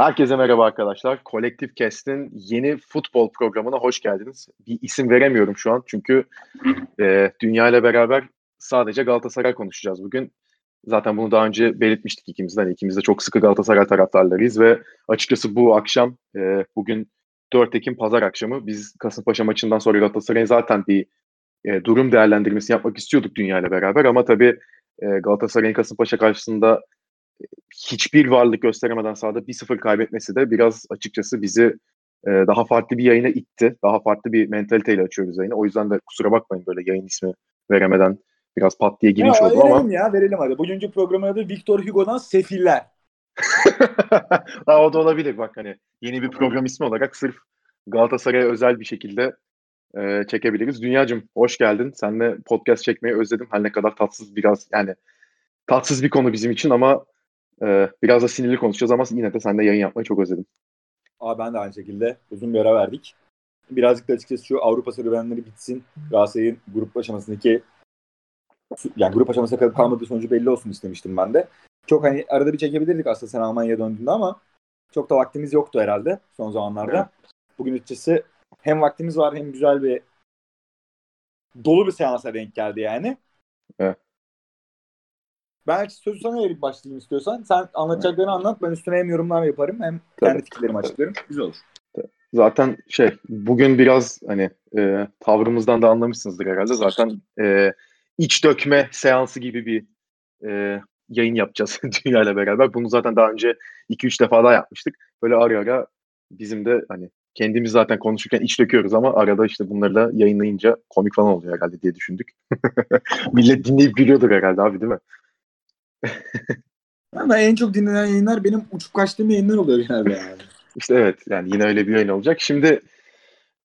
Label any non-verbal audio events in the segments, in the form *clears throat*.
Herkese merhaba arkadaşlar. Kolektif Kest'in yeni futbol programına hoş geldiniz. Bir isim veremiyorum şu an çünkü e, dünya ile beraber sadece Galatasaray konuşacağız bugün. Zaten bunu daha önce belirtmiştik ikimizden. Hani ikimiz de çok sıkı Galatasaray taraftarlarıyız ve açıkçası bu akşam e, bugün 4 Ekim pazar akşamı biz Kasımpaşa maçından sonra Galatasaray'ın zaten bir e, durum değerlendirmesi yapmak istiyorduk dünya ile beraber ama tabii e, Galatasaray'ın Kasımpaşa karşısında hiçbir varlık gösteremeden sahada 1-0 kaybetmesi de biraz açıkçası bizi e, daha farklı bir yayına itti. Daha farklı bir mentaliteyle açıyoruz yayını. O yüzden de kusura bakmayın böyle yayın ismi veremeden biraz pat diye girmiş ya, oldum verelim ama. ya verelim hadi. Bugünkü programın adı Victor Hugo'dan Sefiller. *laughs* ha, o da olabilir bak hani yeni bir program ismi olarak sırf Galatasaray'a özel bir şekilde e, çekebiliriz. Dünyacım hoş geldin. Seninle podcast çekmeyi özledim. Her ne kadar tatsız biraz yani tatsız bir konu bizim için ama ee, biraz da sinirli konuşacağız ama yine de seninle yayın yapmayı çok özledim. Abi ben de aynı şekilde uzun bir ara verdik. Birazcık da açıkçası şu Avrupa serüvenleri bitsin. Galatasaray'ın grup aşamasındaki yani grup aşamasına kalıp kalmadığı sonucu belli olsun istemiştim ben de. Çok hani arada bir çekebilirdik aslında sen Almanya'ya döndüğünde ama çok da vaktimiz yoktu herhalde son zamanlarda. Evet. Bugün açıkçası hem vaktimiz var hem güzel bir dolu bir seansa denk geldi yani. Evet. Ben sözü sana verip başlayayım istiyorsan. Sen anlatacaklarını anlat. Ben üstüne hem yorumlar yaparım hem Tabii. kendi fikirlerimi açıklarım. Güzel olur. Zaten şey bugün biraz hani e, tavrımızdan da anlamışsınızdır herhalde. Zaten e, iç dökme seansı gibi bir e, yayın yapacağız *laughs* Dünya ile beraber. Bunu zaten daha önce 2-3 defa daha yapmıştık. Böyle ara ara bizim de hani kendimiz zaten konuşurken iç döküyoruz ama arada işte bunları da yayınlayınca komik falan oluyor herhalde diye düşündük. *laughs* Millet dinleyip gülüyordur herhalde abi değil mi? *laughs* Ama en çok dinlenen yayınlar benim uçup kaçtığım yayınlar oluyor genelde yani. *laughs* İşte evet yani yine öyle bir yayın olacak. Şimdi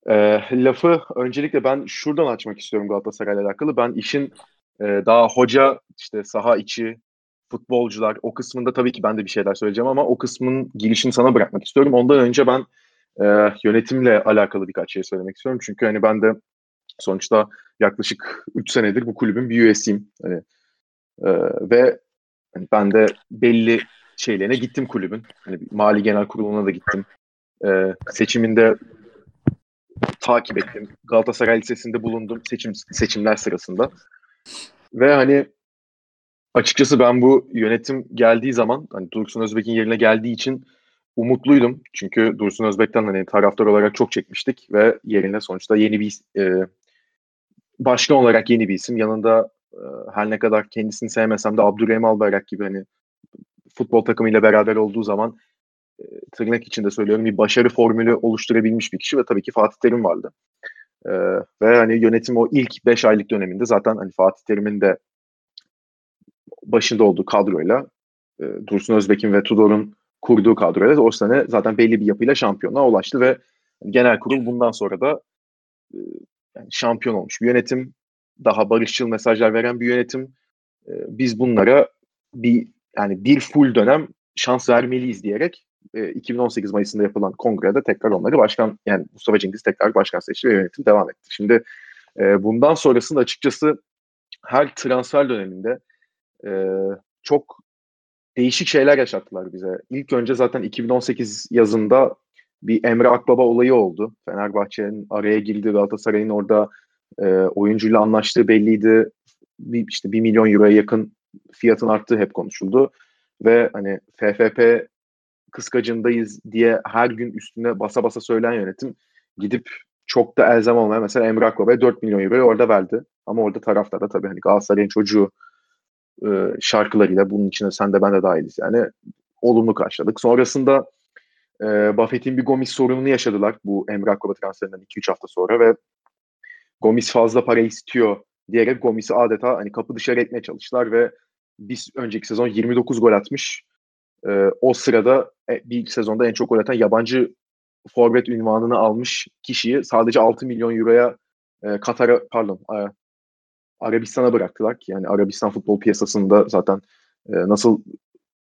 e, lafı öncelikle ben şuradan açmak istiyorum Galatasaray'la alakalı. Ben işin e, daha hoca işte saha içi futbolcular o kısmında tabii ki ben de bir şeyler söyleyeceğim ama o kısmın girişini sana bırakmak istiyorum. Ondan önce ben e, yönetimle alakalı birkaç şey söylemek istiyorum. Çünkü hani ben de sonuçta yaklaşık 3 senedir bu kulübün bir üyesiyim. Hani, e, ve Hani ben de belli şeylerine gittim kulübün. Hani mali genel kuruluna da gittim. Ee, seçiminde takip ettim. Galatasaray Lisesi'nde bulundum seçim seçimler sırasında. Ve hani açıkçası ben bu yönetim geldiği zaman hani Dursun Özbek'in yerine geldiği için umutluydum. Çünkü Dursun Özbek'ten hani taraftar olarak çok çekmiştik ve yerine sonuçta yeni bir e, başkan olarak yeni bir isim. Yanında her ne kadar kendisini sevmesem de Abdurrahim Albayrak gibi hani futbol takımıyla beraber olduğu zaman tırnak içinde söylüyorum bir başarı formülü oluşturabilmiş bir kişi ve tabii ki Fatih Terim vardı. Ve hani yönetim o ilk 5 aylık döneminde zaten hani Fatih Terim'in de başında olduğu kadroyla Dursun Özbek'in ve Tudor'un kurduğu kadroyla o sene zaten belli bir yapıyla şampiyonluğa ulaştı ve genel kurul bundan sonra da yani şampiyon olmuş bir yönetim daha barışçıl mesajlar veren bir yönetim. E, biz bunlara bir yani bir full dönem şans vermeliyiz diyerek e, 2018 Mayıs'ında yapılan kongrede tekrar onları başkan yani Mustafa Cengiz tekrar başkan seçti ve yönetim devam etti. Şimdi e, bundan sonrasında açıkçası her transfer döneminde e, çok değişik şeyler yaşattılar bize. İlk önce zaten 2018 yazında bir Emre Akbaba olayı oldu. Fenerbahçe'nin araya girdi Galatasaray'ın orada e, oyuncuyla anlaştığı belliydi. Bir, işte 1 milyon euroya yakın fiyatın arttığı hep konuşuldu. Ve hani FFP kıskacındayız diye her gün üstüne basa basa söyleyen yönetim gidip çok da elzem olmayan mesela Emre Akbaba'ya 4 milyon euroyu orada verdi. Ama orada taraftar da tabii hani Galatasaray'ın çocuğu e, şarkılarıyla bunun içine sen de ben de dahiliz yani olumlu karşıladık. Sonrasında e, Buffett'in bir Gomis sorununu yaşadılar bu Emre Akbaba transferinden 2-3 hafta sonra ve Gomis fazla para istiyor diyerek Gomis'i adeta hani kapı dışarı etmeye çalıştılar ve biz önceki sezon 29 gol atmış. Ee, o sırada e, bir sezonda en çok gol atan yabancı forvet ünvanını almış kişiyi sadece 6 milyon euroya e, Katar'a pardon e, Arabistan'a bıraktılar yani Arabistan futbol piyasasında zaten e, nasıl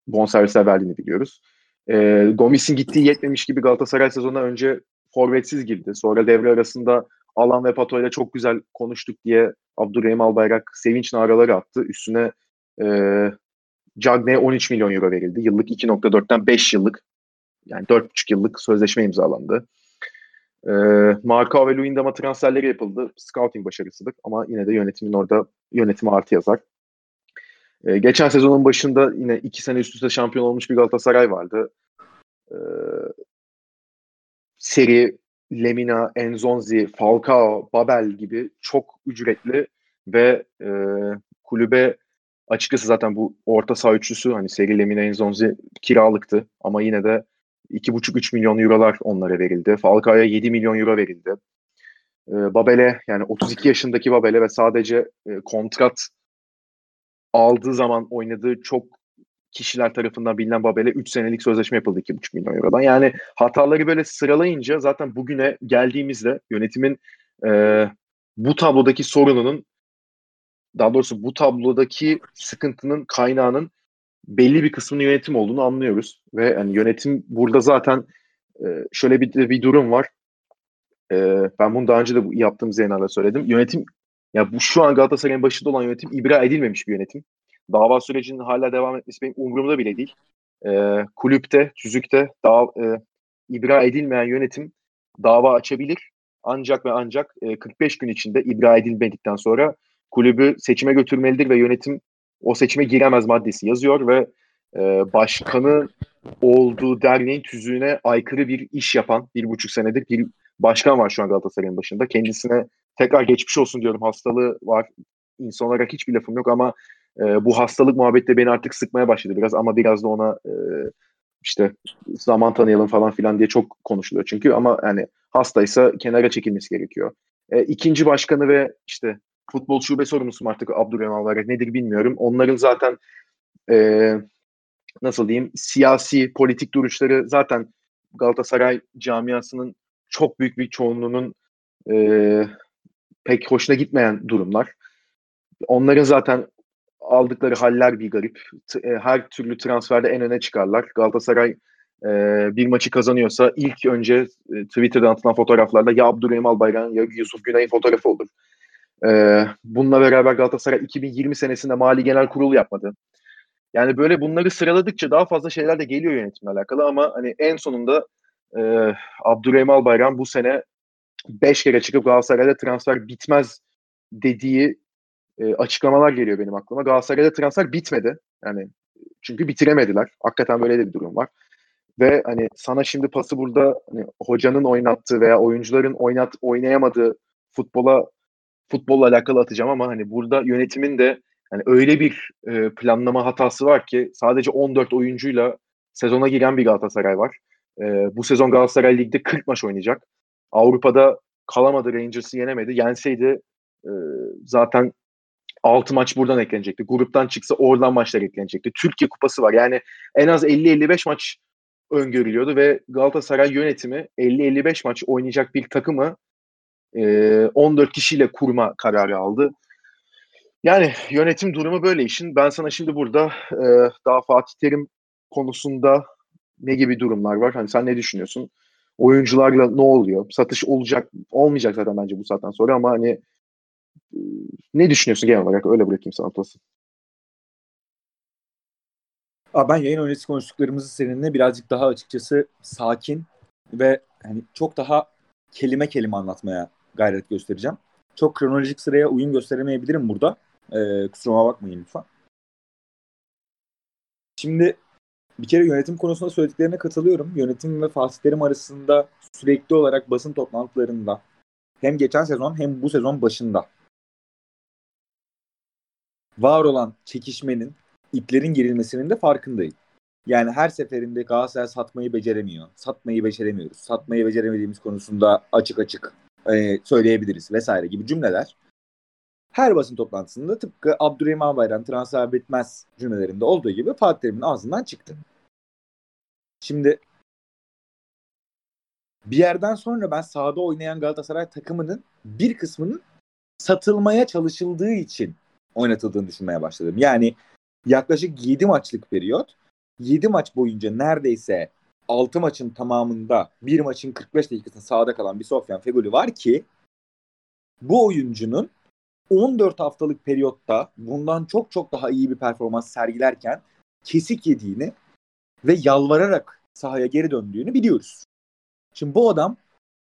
bonservisler verdiğini biliyoruz. E, Gomis'in gittiği yetmemiş gibi Galatasaray sezonuna önce forvetsiz girdi. Sonra devre arasında Alan ve Pato ile çok güzel konuştuk diye Abdurrahim Albayrak sevinç naraları attı. Üstüne e, Cagney'e 13 milyon euro verildi. Yıllık 2.4'ten 5 yıllık yani 4,5 yıllık sözleşme imzalandı. E, Marka ve Luyendam'a transferleri yapıldı. Scouting başarısıdır ama yine de yönetimin orada yönetimi artı yazar. E, geçen sezonun başında yine iki sene üst üste şampiyon olmuş bir Galatasaray vardı. E, seri Lemina, Enzonzi, Falcao, Babel gibi çok ücretli ve e, kulübe açıkçası zaten bu orta saha üçlüsü hani Seri Lemina, Enzonzi kiralıktı ama yine de 2,5-3 milyon eurolar onlara verildi. Falcao'ya 7 milyon euro verildi. E, Babel'e yani 32 yaşındaki Babel'e ve sadece e, kontrat aldığı zaman oynadığı çok kişiler tarafından bilinen Babel'e 3 senelik sözleşme yapıldı 2,5 milyon eurodan. Yani hataları böyle sıralayınca zaten bugüne geldiğimizde yönetimin e, bu tablodaki sorununun daha doğrusu bu tablodaki sıkıntının kaynağının belli bir kısmının yönetim olduğunu anlıyoruz. Ve yani yönetim burada zaten e, şöyle bir, bir durum var. E, ben bunu daha önce de yaptığım Zeynal'da söyledim. Yönetim ya bu şu an Galatasaray'ın başında olan yönetim ibra edilmemiş bir yönetim. Dava sürecinin hala devam etmesi benim umurumda bile değil. E, kulüpte, tüzükte daha e, ibra edilmeyen yönetim dava açabilir. Ancak ve ancak e, 45 gün içinde ibra edilmedikten sonra kulübü seçime götürmelidir ve yönetim o seçime giremez maddesi yazıyor ve e, başkanı olduğu derneğin tüzüğüne aykırı bir iş yapan bir buçuk senedir bir başkan var şu an Galatasaray'ın başında. Kendisine tekrar geçmiş olsun diyorum. Hastalığı var. İnsan olarak hiçbir lafım yok ama e, bu hastalık muhabbeti beni artık sıkmaya başladı biraz ama biraz da ona e, işte zaman tanıyalım falan filan diye çok konuşuluyor çünkü ama yani hastaysa kenara çekilmesi gerekiyor. E, ikinci başkanı ve işte futbol şube sorumlusu artık Abdurrahman Albayrak nedir bilmiyorum. Onların zaten e, nasıl diyeyim siyasi politik duruşları zaten Galatasaray camiasının çok büyük bir çoğunluğunun e, pek hoşuna gitmeyen durumlar. Onların zaten aldıkları haller bir garip. T- e, her türlü transferde en öne çıkarlar. Galatasaray e, bir maçı kazanıyorsa ilk önce e, Twitter'dan atılan fotoğraflarda ya Abdurrahim Albayrak'ın ya Yusuf Güney'in fotoğrafı olur. E, bununla beraber Galatasaray 2020 senesinde Mali Genel Kurul yapmadı. Yani böyle bunları sıraladıkça daha fazla şeyler de geliyor yönetimle alakalı ama hani en sonunda e, Abdurrahim Albayrak bu sene 5 kere çıkıp Galatasaray'da transfer bitmez dediği e, açıklamalar geliyor benim aklıma. Galatasaray'da transfer bitmedi. Yani çünkü bitiremediler. Hakikaten böyle de bir durum var. Ve hani sana şimdi pası burada hani, hocanın oynattığı veya oyuncuların oynat oynayamadığı futbola futbolla alakalı atacağım ama hani burada yönetimin de hani öyle bir e, planlama hatası var ki sadece 14 oyuncuyla sezona giren bir Galatasaray var. E, bu sezon Galatasaray Lig'de 40 maç oynayacak. Avrupa'da kalamadı, Rangers'ı yenemedi. Yenseydi e, zaten 6 maç buradan eklenecekti. Gruptan çıksa oradan maçlar eklenecekti. Türkiye Kupası var. Yani en az 50-55 maç öngörülüyordu ve Galatasaray yönetimi 50-55 maç oynayacak bir takımı e, 14 kişiyle kurma kararı aldı. Yani yönetim durumu böyle işin. Ben sana şimdi burada e, daha Fatih Terim konusunda ne gibi durumlar var? Hani sen ne düşünüyorsun? Oyuncularla ne oluyor? Satış olacak, olmayacak zaten bence bu saatten sonra ama hani ne düşünüyorsun genel olarak? Öyle bırakayım sana pası. Ben yayın öncesi konuştuklarımızı seninle birazcık daha açıkçası sakin ve hani çok daha kelime kelime anlatmaya gayret göstereceğim. Çok kronolojik sıraya uyum gösteremeyebilirim burada. Ee, kusuruma bakmayın lütfen. Şimdi bir kere yönetim konusunda söylediklerine katılıyorum. Yönetim ve Fatih arasında sürekli olarak basın toplantılarında hem geçen sezon hem bu sezon başında var olan çekişmenin, iplerin gerilmesinin de farkındayım. Yani her seferinde Galatasaray satmayı beceremiyor. Satmayı beceremiyoruz. Satmayı beceremediğimiz konusunda açık açık e, söyleyebiliriz vesaire gibi cümleler. Her basın toplantısında tıpkı Abdurrahim Albayrak transfer bitmez cümlelerinde olduğu gibi Fatih Terim'in ağzından çıktı. Şimdi bir yerden sonra ben sahada oynayan Galatasaray takımının bir kısmının satılmaya çalışıldığı için oynatıldığını düşünmeye başladım. Yani yaklaşık 7 maçlık periyot 7 maç boyunca neredeyse 6 maçın tamamında bir maçın 45 dakikasında sahada kalan bir Sofyan Fegoli var ki bu oyuncunun 14 haftalık periyotta bundan çok çok daha iyi bir performans sergilerken kesik yediğini ve yalvararak sahaya geri döndüğünü biliyoruz. Şimdi bu adam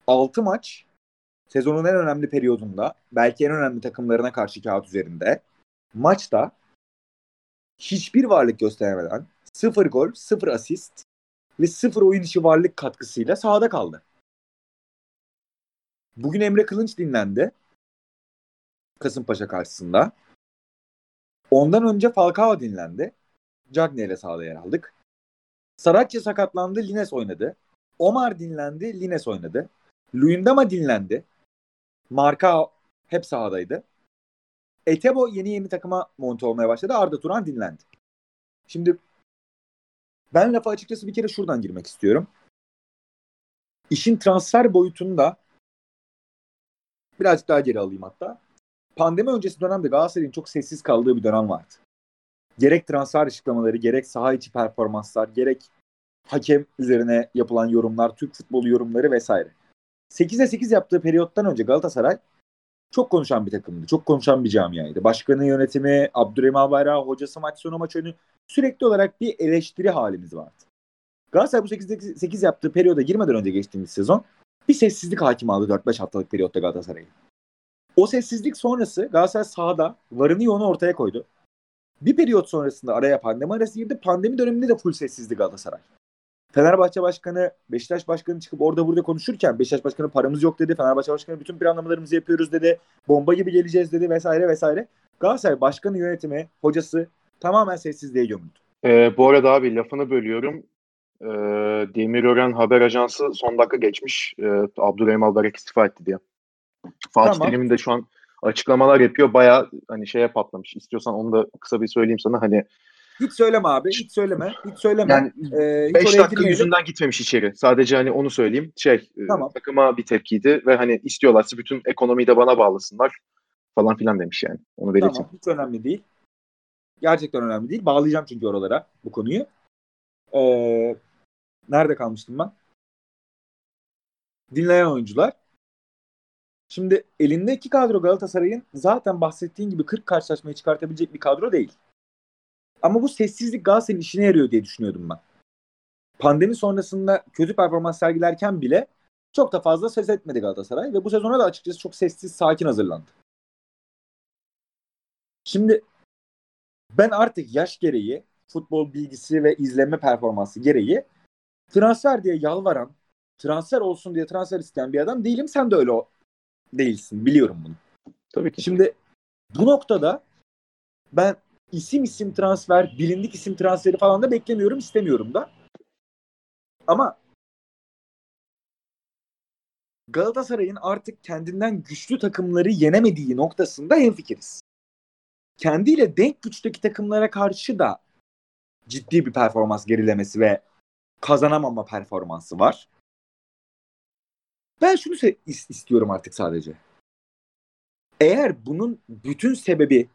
6 maç sezonun en önemli periyodunda belki en önemli takımlarına karşı kağıt üzerinde maçta hiçbir varlık gösteremeden 0 gol, 0 asist ve 0 oyun içi varlık katkısıyla sahada kaldı. Bugün Emre Kılınç dinlendi. Kasımpaşa karşısında. Ondan önce Falcao dinlendi. Cagney ile sahada yer aldık. Saratçı sakatlandı, Lines oynadı. Omar dinlendi, Lines oynadı. Luyendama dinlendi. Marka hep sahadaydı. Etebo yeni yeni takıma monte olmaya başladı. Arda Turan dinlendi. Şimdi ben lafa açıkçası bir kere şuradan girmek istiyorum. İşin transfer boyutunda birazcık daha geri alayım hatta. Pandemi öncesi dönemde Galatasaray'ın çok sessiz kaldığı bir dönem vardı. Gerek transfer açıklamaları, gerek saha içi performanslar, gerek hakem üzerine yapılan yorumlar, Türk futbolu yorumları vesaire. 8'e 8 yaptığı periyottan önce Galatasaray çok konuşan bir takımdı. Çok konuşan bir camiaydı. Başkanı yönetimi, Abdurrahim Albayrak, hocası maç sonu maç önü sürekli olarak bir eleştiri halimiz vardı. Galatasaray bu 8'de 8 yaptığı periyoda girmeden önce geçtiğimiz sezon bir sessizlik hakim aldı 4-5 haftalık periyotta Galatasaray'ı. O sessizlik sonrası Galatasaray sahada varını yoğunu ortaya koydu. Bir periyot sonrasında araya pandemi arası girdi. Pandemi döneminde de full sessizdi Galatasaray. Fenerbahçe Başkanı, Beşiktaş Başkanı çıkıp orada burada konuşurken Beşiktaş Başkanı paramız yok dedi. Fenerbahçe Başkanı bütün planlamalarımızı yapıyoruz dedi. Bomba gibi geleceğiz dedi vesaire vesaire. Galatasaray Başkanı yönetimi, hocası tamamen sessizliğe gömüldü. Ee, bu arada abi lafını bölüyorum. Ee, Demirören Haber Ajansı son dakika geçmiş. Ee, Abdurrahim Albayrak istifa etti diye. Fatih Tamam. Terim'in de şu an açıklamalar yapıyor. Baya hani şeye patlamış. İstiyorsan onu da kısa bir söyleyeyim sana. Hani Hiç söyleme abi, hiç söyleme, hiç söyleme. yani Ee, hiç 5 oraya dakika girmeyelim. yüzünden gitmemiş içeri. Sadece hani onu söyleyeyim. Şey e, Tamam. takıma bir tepkiydi ve hani istiyorlarsa bütün ekonomiyi de bana bağlasınlar falan filan demiş yani. Onu belirteyim. Tamam, hiç önemli değil. Gerçekten önemli değil. Bağlayacağım çünkü oralara bu konuyu. Ee, nerede kalmıştım ben? Dinleyen oyuncular. Şimdi elindeki kadro Galatasaray'ın zaten bahsettiğin gibi 40 karşılaşmayı çıkartabilecek bir kadro değil. Ama bu sessizlik Galatasaray'ın işine yarıyor diye düşünüyordum ben. Pandemi sonrasında kötü performans sergilerken bile çok da fazla ses etmedi Galatasaray ve bu sezona da açıkçası çok sessiz, sakin hazırlandı. Şimdi ben artık yaş gereği, futbol bilgisi ve izleme performansı gereği transfer diye yalvaran, transfer olsun diye transfer isteyen bir adam değilim. Sen de öyle o- değilsin. Biliyorum bunu. Tabii ki. Şimdi bu noktada ben isim isim transfer, bilindik isim transferi falan da beklemiyorum, istemiyorum da. Ama Galatasaray'ın artık kendinden güçlü takımları yenemediği noktasında hemfikiriz. Kendiyle denk güçteki takımlara karşı da ciddi bir performans gerilemesi ve kazanamama performansı var. Ben şunu istiyorum artık sadece. Eğer bunun bütün sebebi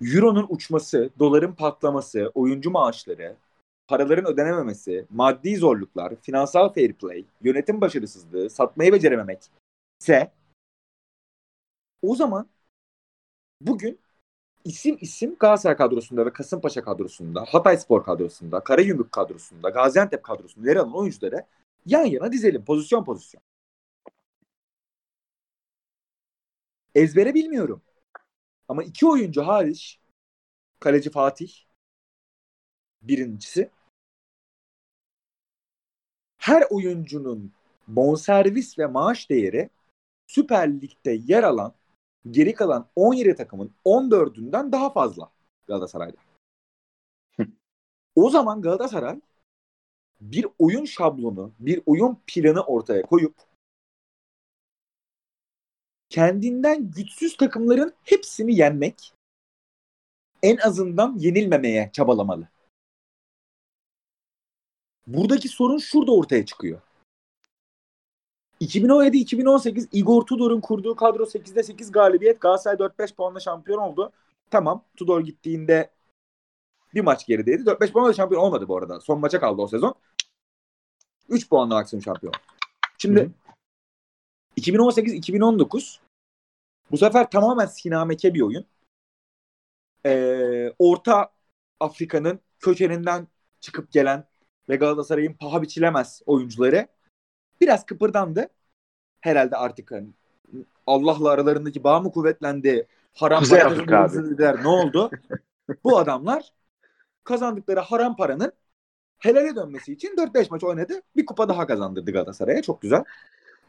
Euro'nun uçması, doların patlaması, oyuncu maaşları, paraların ödenememesi, maddi zorluklar, finansal fair play, yönetim başarısızlığı, satmayı becerememek ise o zaman bugün isim isim Galatasaray kadrosunda ve Kasımpaşa kadrosunda, Hatayspor kadrosunda, Karagümrük kadrosunda, Gaziantep kadrosunda yer alan oyuncuları yan yana dizelim pozisyon pozisyon. Ezbere bilmiyorum. Ama iki oyuncu hariç kaleci Fatih birincisi her oyuncunun bonservis ve maaş değeri Süper Lig'de yer alan geri kalan 17 takımın 14'ünden daha fazla Galatasaray'da. o zaman Galatasaray bir oyun şablonu, bir oyun planı ortaya koyup kendinden güçsüz takımların hepsini yenmek en azından yenilmemeye çabalamalı. Buradaki sorun şurada ortaya çıkıyor. 2017-2018 Igor Tudor'un kurduğu kadro 8'de 8 galibiyet. Galatasaray 4-5 puanla şampiyon oldu. Tamam Tudor gittiğinde bir maç gerideydi. 4-5 puanla şampiyon olmadı bu arada. Son maça kaldı o sezon. 3 puanla maksimum şampiyon. Şimdi hı. 2018-2019 bu sefer tamamen sinameke bir oyun. Ee, Orta Afrika'nın kökeninden çıkıp gelen ve Galatasaray'ın paha biçilemez oyuncuları biraz kıpırdandı. Herhalde artık hani Allah'la aralarındaki bağ mı kuvvetlendi? Haram Kuzey Afrika Ne oldu? *laughs* Bu adamlar kazandıkları haram paranın helale dönmesi için 4-5 maç oynadı. Bir kupa daha kazandırdı Galatasaray'a. Çok güzel.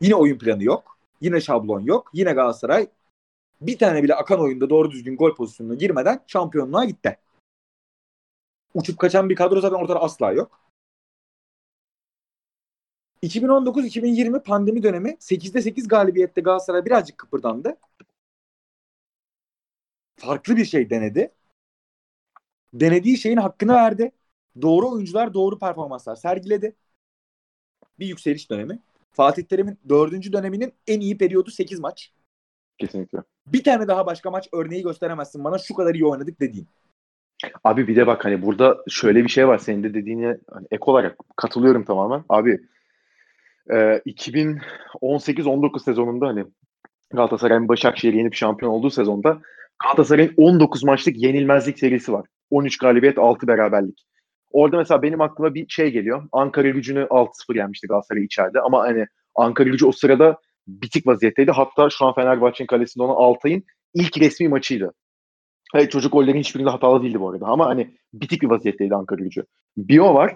Yine oyun planı yok. Yine şablon yok. Yine Galatasaray bir tane bile akan oyunda doğru düzgün gol pozisyonuna girmeden şampiyonluğa gitti. Uçup kaçan bir kadro zaten ortada asla yok. 2019-2020 pandemi dönemi 8'de 8 galibiyette Galatasaray birazcık kıpırdandı. Farklı bir şey denedi. Denediği şeyin hakkını verdi. Doğru oyuncular doğru performanslar sergiledi. Bir yükseliş dönemi. Fatih Terim'in dördüncü döneminin en iyi periyodu 8 maç. Kesinlikle. Bir tane daha başka maç örneği gösteremezsin bana şu kadar iyi oynadık dediğin. Abi bir de bak hani burada şöyle bir şey var senin de dediğine hani ek olarak katılıyorum tamamen. Abi e, 2018-19 sezonunda hani Galatasaray'ın Başakşehir'i yenip şampiyon olduğu sezonda Galatasaray'ın 19 maçlık yenilmezlik serisi var. 13 galibiyet 6 beraberlik. Orada mesela benim aklıma bir şey geliyor. Ankara gücünü 6-0 yenmişti Galatasaray içeride ama hani Ankara gücü o sırada bitik vaziyetteydi. Hatta şu an Fenerbahçe'nin kalesinde olan Altay'ın ilk resmi maçıydı. Evet, çocuk gollerin hiçbirinde hatalı değildi bu arada ama hani bitik bir vaziyetteydi Ankara gücü. Bir o var.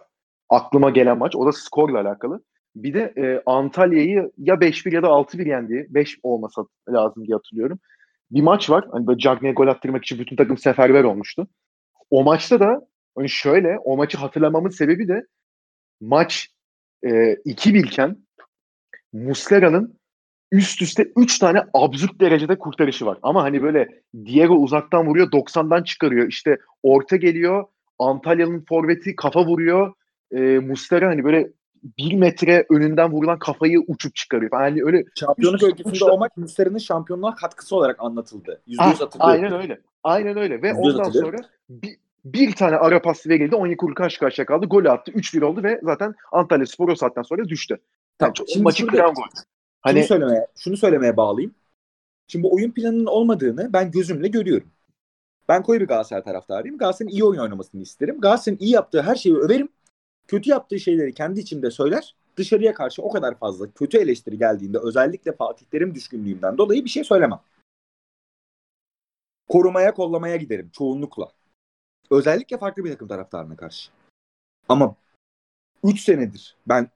Aklıma gelen maç. O da skorla alakalı. Bir de e, Antalya'yı ya 5-1 ya da 6-1 yendi. 5 olmasa lazım diye hatırlıyorum. Bir maç var. Hani böyle Cagney'e gol attırmak için bütün takım seferber olmuştu. O maçta da hani şöyle o maçı hatırlamamın sebebi de maç e, 2-1 iken Muslera'nın üst üste 3 tane absürt derecede kurtarışı var. Ama hani böyle Diego uzaktan vuruyor 90'dan çıkarıyor. İşte orta geliyor Antalya'nın forveti kafa vuruyor. E, Muslera hani böyle bir metre önünden vurulan kafayı uçup çıkarıyor. Yani öyle Şampiyonluk öyküsünde o maç Müstera'nın şampiyonluğa katkısı olarak anlatıldı. %100 Ah, hatırlıyorum. aynen öyle. Aynen öyle. Ve ondan sonra bir, bir tane ara pas verildi. Onyekuru karşı karşıya kaldı. Gol attı. 3-1 oldu ve zaten Antalya Spor o saatten sonra düştü. Tamam, Yani şimdi maçı kıran gol. Şunu Hani söylemeye, şunu söylemeye bağlayayım. Şimdi bu oyun planının olmadığını ben gözümle görüyorum. Ben koyu bir Galatasaray taraftarıyım. Galatasaray'ın iyi oyun oynamasını isterim. Galatasaray'ın iyi yaptığı her şeyi överim. Kötü yaptığı şeyleri kendi içimde söyler. Dışarıya karşı o kadar fazla kötü eleştiri geldiğinde özellikle Fatih Terim düşkünlüğümden dolayı bir şey söylemem. Korumaya kollamaya giderim çoğunlukla. Özellikle farklı bir takım taraftarına karşı. Ama 3 senedir ben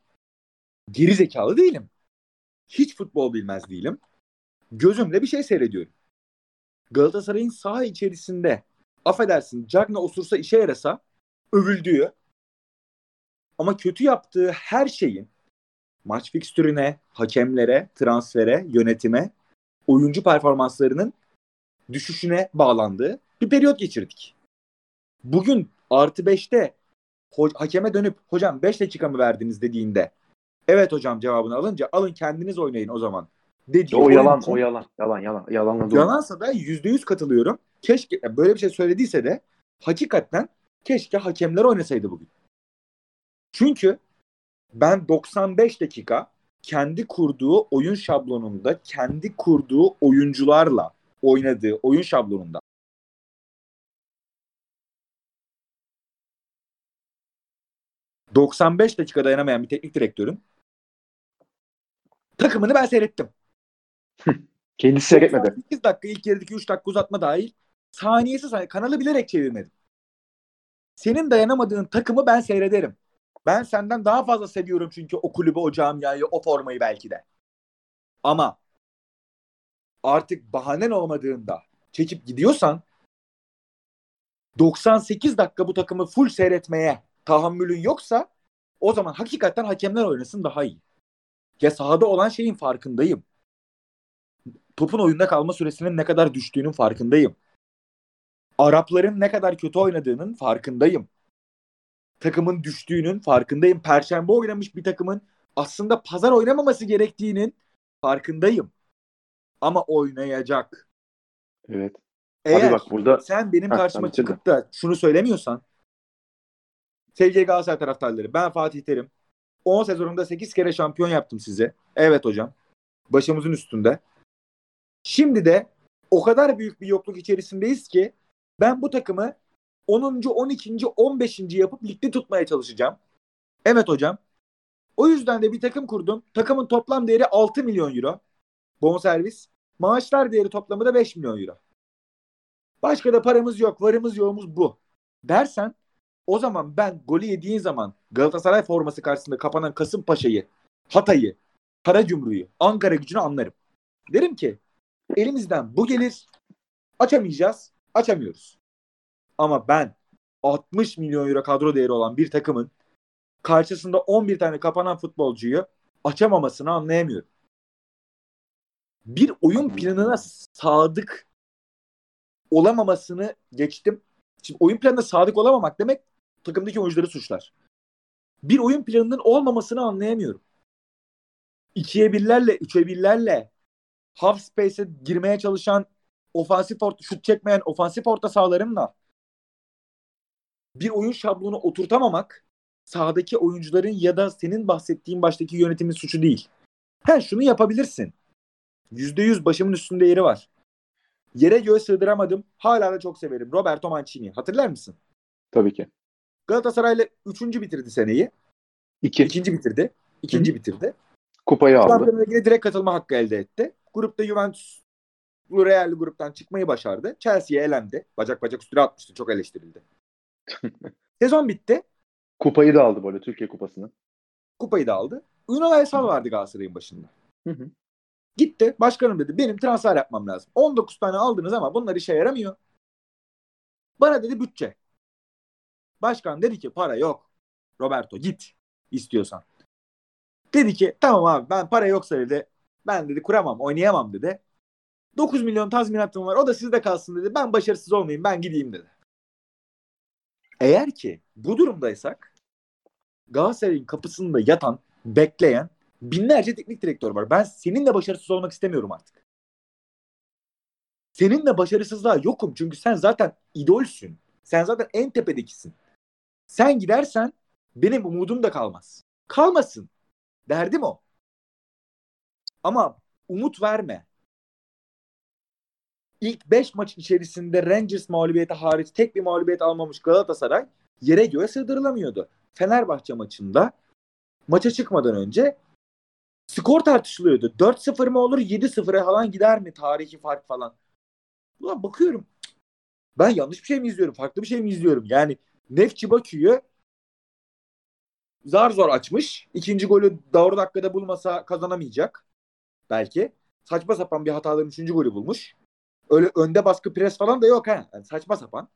geri zekalı değilim. Hiç futbol bilmez değilim. Gözümle bir şey seyrediyorum. Galatasaray'ın saha içerisinde affedersin Cagney osursa işe yarasa övüldüğü ama kötü yaptığı her şeyin maç fikstürüne, hakemlere, transfere, yönetime, oyuncu performanslarının düşüşüne bağlandığı bir periyot geçirdik. Bugün artı 5'te ho- hakeme dönüp hocam 5 dakika mı verdiniz dediğinde evet hocam cevabını alınca alın kendiniz oynayın o zaman dediği o yalan, için- o yalan, yalan, yalan. Yalanla doğru. Yalansa da %100 katılıyorum. Keşke böyle bir şey söylediyse de hakikaten keşke hakemler oynasaydı bugün. Çünkü ben 95 dakika kendi kurduğu oyun şablonunda, kendi kurduğu oyuncularla oynadığı oyun şablonunda ...95 dakika dayanamayan bir teknik direktörün... ...takımını ben seyrettim. *laughs* Kendisi seyretmedi. 98 dakika ilk yarıdaki 3 dakika uzatma dahil saniyesi saniye kanalı bilerek çevirmedim. Senin dayanamadığın takımı ben seyrederim. Ben senden daha fazla seviyorum çünkü o kulübü, o camiayı, o formayı belki de. Ama artık bahanen olmadığında çekip gidiyorsan 98 dakika bu takımı full seyretmeye tahammülün yoksa o zaman hakikaten hakemler oynasın daha iyi. Ya sahada olan şeyin farkındayım topun oyunda kalma süresinin ne kadar düştüğünün farkındayım. Arapların ne kadar kötü oynadığının farkındayım. Takımın düştüğünün farkındayım. Perşembe oynamış bir takımın aslında pazar oynamaması gerektiğinin farkındayım. Ama oynayacak. Evet. Eğer Abi bak burada sen benim karşıma bitirme. çıkıp da şunu söylemiyorsan sevgili Galatasaray taraftarları ben Fatih Terim 10 sezonunda 8 kere şampiyon yaptım size. Evet hocam. Başımızın üstünde. Şimdi de o kadar büyük bir yokluk içerisindeyiz ki ben bu takımı 10. 12. 15. yapıp ligde tutmaya çalışacağım. Evet hocam. O yüzden de bir takım kurdum. Takımın toplam değeri 6 milyon euro. Bonservis. Maaşlar değeri toplamı da 5 milyon euro. Başka da paramız yok. Varımız yoğumuz bu. Dersen o zaman ben golü yediğin zaman Galatasaray forması karşısında kapanan Kasımpaşa'yı, Hatay'ı, Karagümrük'ü, Ankara gücünü anlarım. Derim ki elimizden bu gelir. Açamayacağız. Açamıyoruz. Ama ben 60 milyon euro kadro değeri olan bir takımın karşısında 11 tane kapanan futbolcuyu açamamasını anlayamıyorum. Bir oyun planına sadık olamamasını geçtim. Şimdi oyun planına sadık olamamak demek takımdaki oyuncuları suçlar. Bir oyun planının olmamasını anlayamıyorum. İkiye birlerle, üçe birlerle half space'e girmeye çalışan ofansif orta, şut çekmeyen ofansif orta sahalarımla bir oyun şablonu oturtamamak sahadaki oyuncuların ya da senin bahsettiğin baştaki yönetimin suçu değil. He şunu yapabilirsin. Yüzde yüz başımın üstünde yeri var. Yere göğe sığdıramadım. Hala da çok severim. Roberto Mancini. Hatırlar mısın? Tabii ki. Galatasaray'la üçüncü bitirdi seneyi. İki. İkinci bitirdi. İkinci bitirdi. Kupayı aldı. Şampiyonlar Ligi'ne direkt katılma hakkı elde etti. Grupta Juventus Real gruptan çıkmayı başardı. Chelsea'ye elendi. Bacak bacak üstüne atmıştı. Çok eleştirildi. *laughs* Sezon bitti. Kupayı da aldı böyle Türkiye kupasını. Kupayı da aldı. Ünal Aysal vardı Galatasaray'ın başında. Hı hı. Gitti. Başkanım dedi benim transfer yapmam lazım. 19 tane aldınız ama bunlar işe yaramıyor. Bana dedi bütçe. Başkan dedi ki para yok. Roberto git istiyorsan. Dedi ki tamam abi ben para yoksa dedi ben dedi kuramam oynayamam dedi. 9 milyon tazminatım var o da sizde kalsın dedi. Ben başarısız olmayayım ben gideyim dedi. Eğer ki bu durumdaysak Galatasaray'ın kapısında yatan, bekleyen binlerce teknik direktör var. Ben seninle başarısız olmak istemiyorum artık. Seninle başarısızlığa yokum çünkü sen zaten idolsün. Sen zaten en tepedekisin. Sen gidersen benim umudum da kalmaz. Kalmasın. Derdim o. Ama umut verme. İlk 5 maç içerisinde Rangers mağlubiyeti hariç tek bir mağlubiyet almamış Galatasaray yere göğe sığdırılamıyordu. Fenerbahçe maçında maça çıkmadan önce skor tartışılıyordu. 4-0 mı olur 7-0'a falan gider mi tarihi fark falan. Ulan bakıyorum ben yanlış bir şey mi izliyorum farklı bir şey mi izliyorum yani Nefçi Bakü'yü zar zor açmış. İkinci golü doğru dakikada bulmasa kazanamayacak. Belki. Saçma sapan bir hataların üçüncü golü bulmuş. Öyle önde baskı pres falan da yok ha. Yani saçma sapan.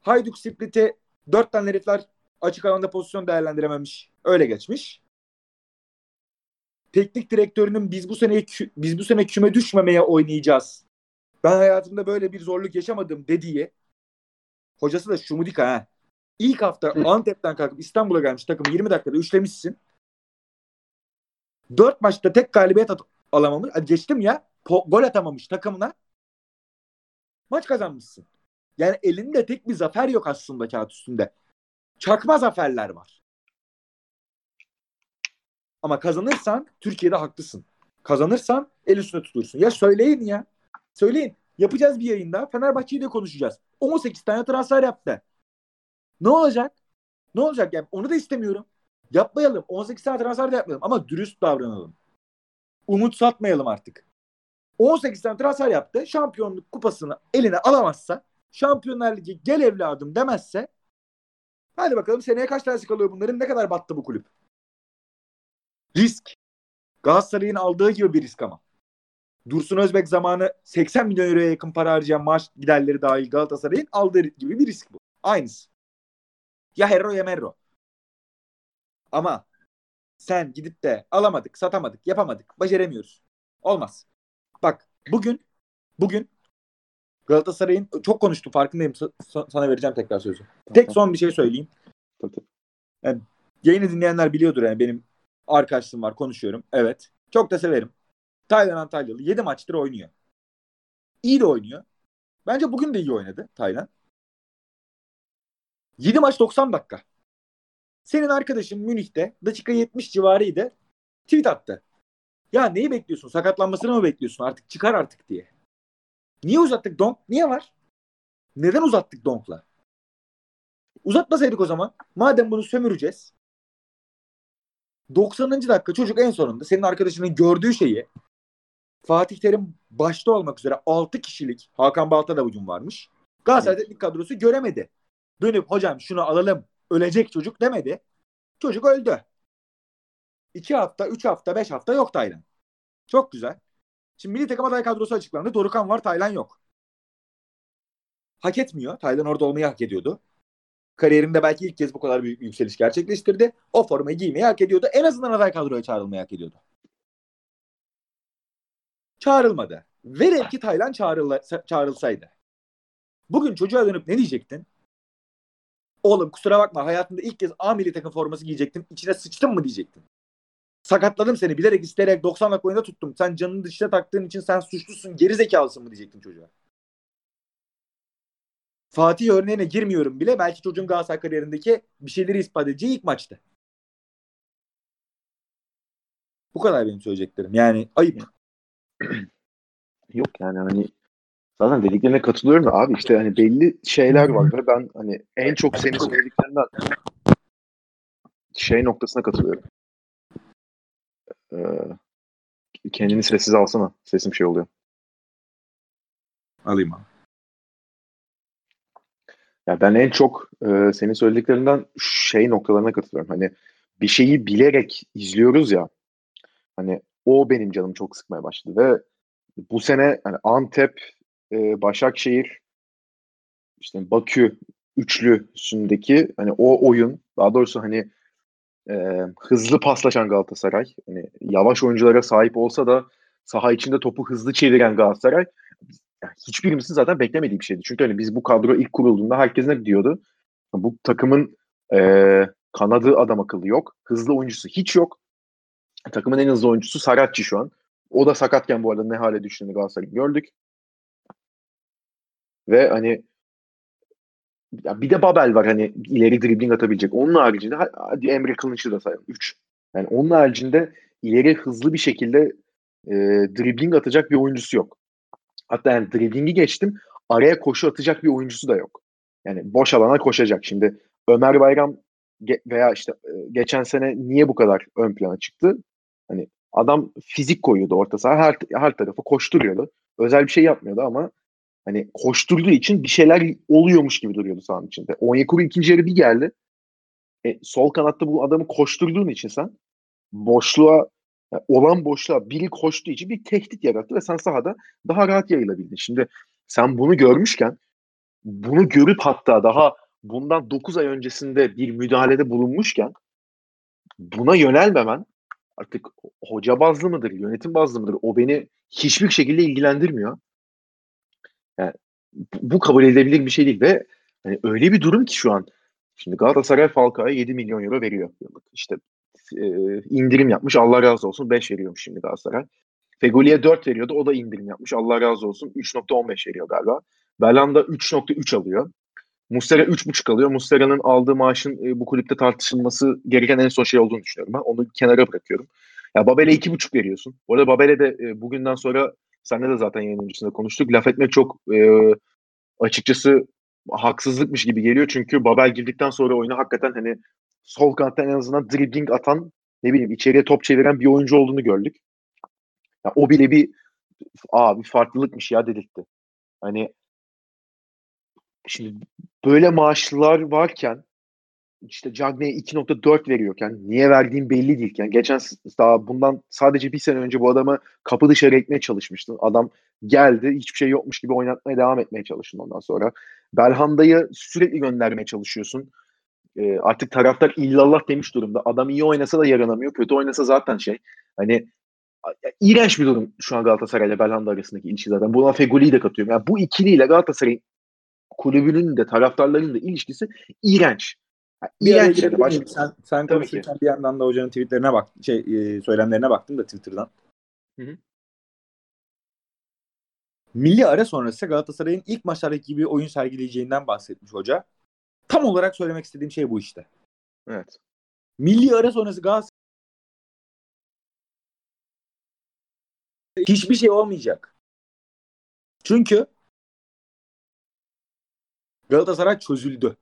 Hayduk Split'e dört tane herifler açık alanda pozisyon değerlendirememiş. Öyle geçmiş. Teknik direktörünün biz bu sene biz bu sene küme düşmemeye oynayacağız. Ben hayatımda böyle bir zorluk yaşamadım dediği hocası da Şumudika ha. İlk hafta Antep'ten kalkıp İstanbul'a gelmiş takım 20 dakikada üçlemişsin. 4 maçta tek galibiyet at- alamamış. Hadi geçtim ya. Po- gol atamamış takımına. Maç kazanmışsın. Yani elinde tek bir zafer yok aslında kağıt üstünde. Çakma zaferler var. Ama kazanırsan Türkiye'de haklısın. Kazanırsan el üstüne tutursun. Ya söyleyin ya. Söyleyin. Yapacağız bir yayında. Fenerbahçe'yi de konuşacağız. 18 tane transfer yaptı. Ne olacak? Ne olacak yani? Onu da istemiyorum. Yapmayalım. 18 tane transfer de yapmayalım. Ama dürüst davranalım. Umut satmayalım artık. 18 tane transfer yaptı. Şampiyonluk kupasını eline alamazsa Şampiyonlar Ligi gel evladım demezse hadi bakalım seneye kaç tanesi kalıyor bunların? Ne kadar battı bu kulüp? Risk. Galatasaray'ın aldığı gibi bir risk ama. Dursun Özbek zamanı 80 milyon euroya yakın para harcayan maaş giderleri dahil Galatasaray'ın aldığı gibi bir risk bu. Aynısı. Ya Herro ya Merro. Ama sen gidip de alamadık, satamadık, yapamadık, beceremiyoruz. Olmaz. Bak bugün bugün Galatasaray'ın çok konuştu farkındayım. sana vereceğim tekrar sözü. Tek son bir şey söyleyeyim. Yani, yayını dinleyenler biliyordur yani benim arkadaşlığım var konuşuyorum. Evet. Çok da severim. Taylan Antalyalı 7 maçtır oynuyor. İyi de oynuyor. Bence bugün de iyi oynadı Taylan. 7 maç 90 dakika. Senin arkadaşın Münih'te dakika 70 civarıydı. Tweet attı. Ya neyi bekliyorsun? Sakatlanmasını mı bekliyorsun? Artık çıkar artık diye. Niye uzattık Donk? Niye var? Neden uzattık Donk'la? Uzatmasaydık o zaman. Madem bunu sömüreceğiz. 90. dakika çocuk en sonunda senin arkadaşının gördüğü şeyi Fatih Terim başta olmak üzere 6 kişilik Hakan Balta da hücum varmış. Galatasaray evet. teknik kadrosu göremedi. Dönüp hocam şunu alalım ölecek çocuk demedi. Çocuk öldü. 2 hafta, 3 hafta, 5 hafta yok Taylan. Çok güzel. Şimdi milli takım aday kadrosu açıklandı. Dorukan var, Taylan yok. Hak etmiyor. Taylan orada olmayı hak ediyordu. Kariyerinde belki ilk kez bu kadar büyük bir yükseliş gerçekleştirdi. O formayı giymeyi hak ediyordu. En azından aday kadroya çağrılmayı hak ediyordu. Çağrılmadı. Velev ki Taylan çağrılsa, çağrılsaydı. Bugün çocuğa dönüp ne diyecektin? Oğlum kusura bakma hayatında ilk kez A milli takım forması giyecektin. İçine sıçtın mı diyecektin. Sakatladım seni bilerek isteyerek 90 dakika oyunda tuttum. Sen canını dışına taktığın için sen suçlusun geri zekalısın mı diyecektin çocuğa. Fatih örneğine girmiyorum bile. Belki çocuğun Galatasaray kariyerindeki bir şeyleri ispat edeceği ilk maçtı. Bu kadar benim söyleyeceklerim. Yani ayıp. *clears throat* Yok yani hani zaten dediklerine katılıyorum da abi işte hani belli şeyler var ve ben hani en çok senin söylediklerinden şey noktasına katılıyorum. Ee, kendini sessiz alsana. Sesim şey oluyor. Alayım abi. Ya ben en çok e, senin söylediklerinden şey noktalarına katılıyorum. Hani bir şeyi bilerek izliyoruz ya. Hani o benim canım çok sıkmaya başladı ve bu sene hani Antep, e, Başakşehir, işte Bakü üçlüsündeki hani o oyun daha doğrusu hani e, hızlı paslaşan Galatasaray hani yavaş oyunculara sahip olsa da saha içinde topu hızlı çeviren Galatasaray yani hiçbirimizin zaten beklemediği bir şeydi. Çünkü hani biz bu kadro ilk kurulduğunda herkes ne diyordu? Bu takımın e, kanadı adam akıllı yok. Hızlı oyuncusu hiç yok. Takımın en hızlı oyuncusu Saratçı şu an. O da sakatken bu arada ne hale düştüğünü Galatasaray'ın gördük. Ve hani ya bir de Babel var hani ileri dribbling atabilecek. Onun haricinde hadi Emre Kılınç'ı da sayalım. 3. Yani onun haricinde ileri hızlı bir şekilde e, dribbling atacak bir oyuncusu yok. Hatta yani driblingi geçtim. Araya koşu atacak bir oyuncusu da yok. Yani boş alana koşacak. Şimdi Ömer Bayram veya işte e, geçen sene niye bu kadar ön plana çıktı? Hani adam fizik koyuyordu orta saha. Her, her tarafı koşturuyordu. Özel bir şey yapmıyordu ama hani koşturduğu için bir şeyler oluyormuş gibi duruyordu sahanın içinde. Onyekuru ikinci yarı bir geldi. E, sol kanatta bu adamı koşturduğun için sen boşluğa yani olan boşluğa biri koştuğu için bir tehdit yarattı ve sen sahada daha rahat yayılabildin. Şimdi sen bunu görmüşken bunu görüp hatta daha bundan 9 ay öncesinde bir müdahalede bulunmuşken buna yönelmemen artık hoca bazlı mıdır, yönetim bazlı mıdır? O beni hiçbir şekilde ilgilendirmiyor. Yani bu kabul edilebilir bir şey değil ve hani öyle bir durum ki şu an şimdi Galatasaray Falcao'ya 7 milyon euro veriyor yıllık. İşte e, indirim yapmış. Allah razı olsun 5 veriyormuş şimdi Galatasaray. Fegoli'ye 4 veriyordu. O da indirim yapmış. Allah razı olsun 3.15 veriyor galiba. Belanda 3.3 alıyor. Mustera 3.5 alıyor. Mustera'nın aldığı maaşın e, bu kulüpte tartışılması gereken en son şey olduğunu düşünüyorum ben. Onu kenara bırakıyorum. Ya Babel'e 2.5 veriyorsun. Bu arada Babel'e de e, bugünden sonra senle de zaten yayın öncesinde konuştuk. Laf etmek çok e, açıkçası haksızlıkmış gibi geliyor. Çünkü Babel girdikten sonra oyunu hakikaten hani sol kanattan en azından dribbling atan ne bileyim içeriye top çeviren bir oyuncu olduğunu gördük. Ya, o bile bir aa bir farklılıkmış ya dedirtti. Hani şimdi böyle maaşlılar varken işte Cagney'e 2.4 veriyorken niye verdiğim belli değilken geçen daha bundan sadece bir sene önce bu adamı kapı dışarı etmeye çalışmıştın. Adam geldi hiçbir şey yokmuş gibi oynatmaya devam etmeye çalıştın ondan sonra. Belhanda'yı sürekli göndermeye çalışıyorsun e, artık taraftar illallah demiş durumda. Adam iyi oynasa da yaranamıyor. Kötü oynasa zaten şey. Hani iğrenç bir durum şu an Galatasaray ile Belhanda arasındaki ilişki zaten. Buna Fegoli'yi de katıyorum. Yani bu ikiliyle Galatasaray kulübünün de taraftarlarının da ilişkisi iğrenç. Yani iğrenç yani. Baş... Sen, sen konuşurken bir yandan da hocanın tweetlerine bak, şey e, söylemlerine baktım da Twitter'dan. Hı hı. Milli ara sonrası Galatasaray'ın ilk maçlardaki gibi oyun sergileyeceğinden bahsetmiş hoca. Tam olarak söylemek istediğim şey bu işte. Evet. Milli ara sonrası Galatasaray hiçbir şey olmayacak. Çünkü Galatasaray çözüldü.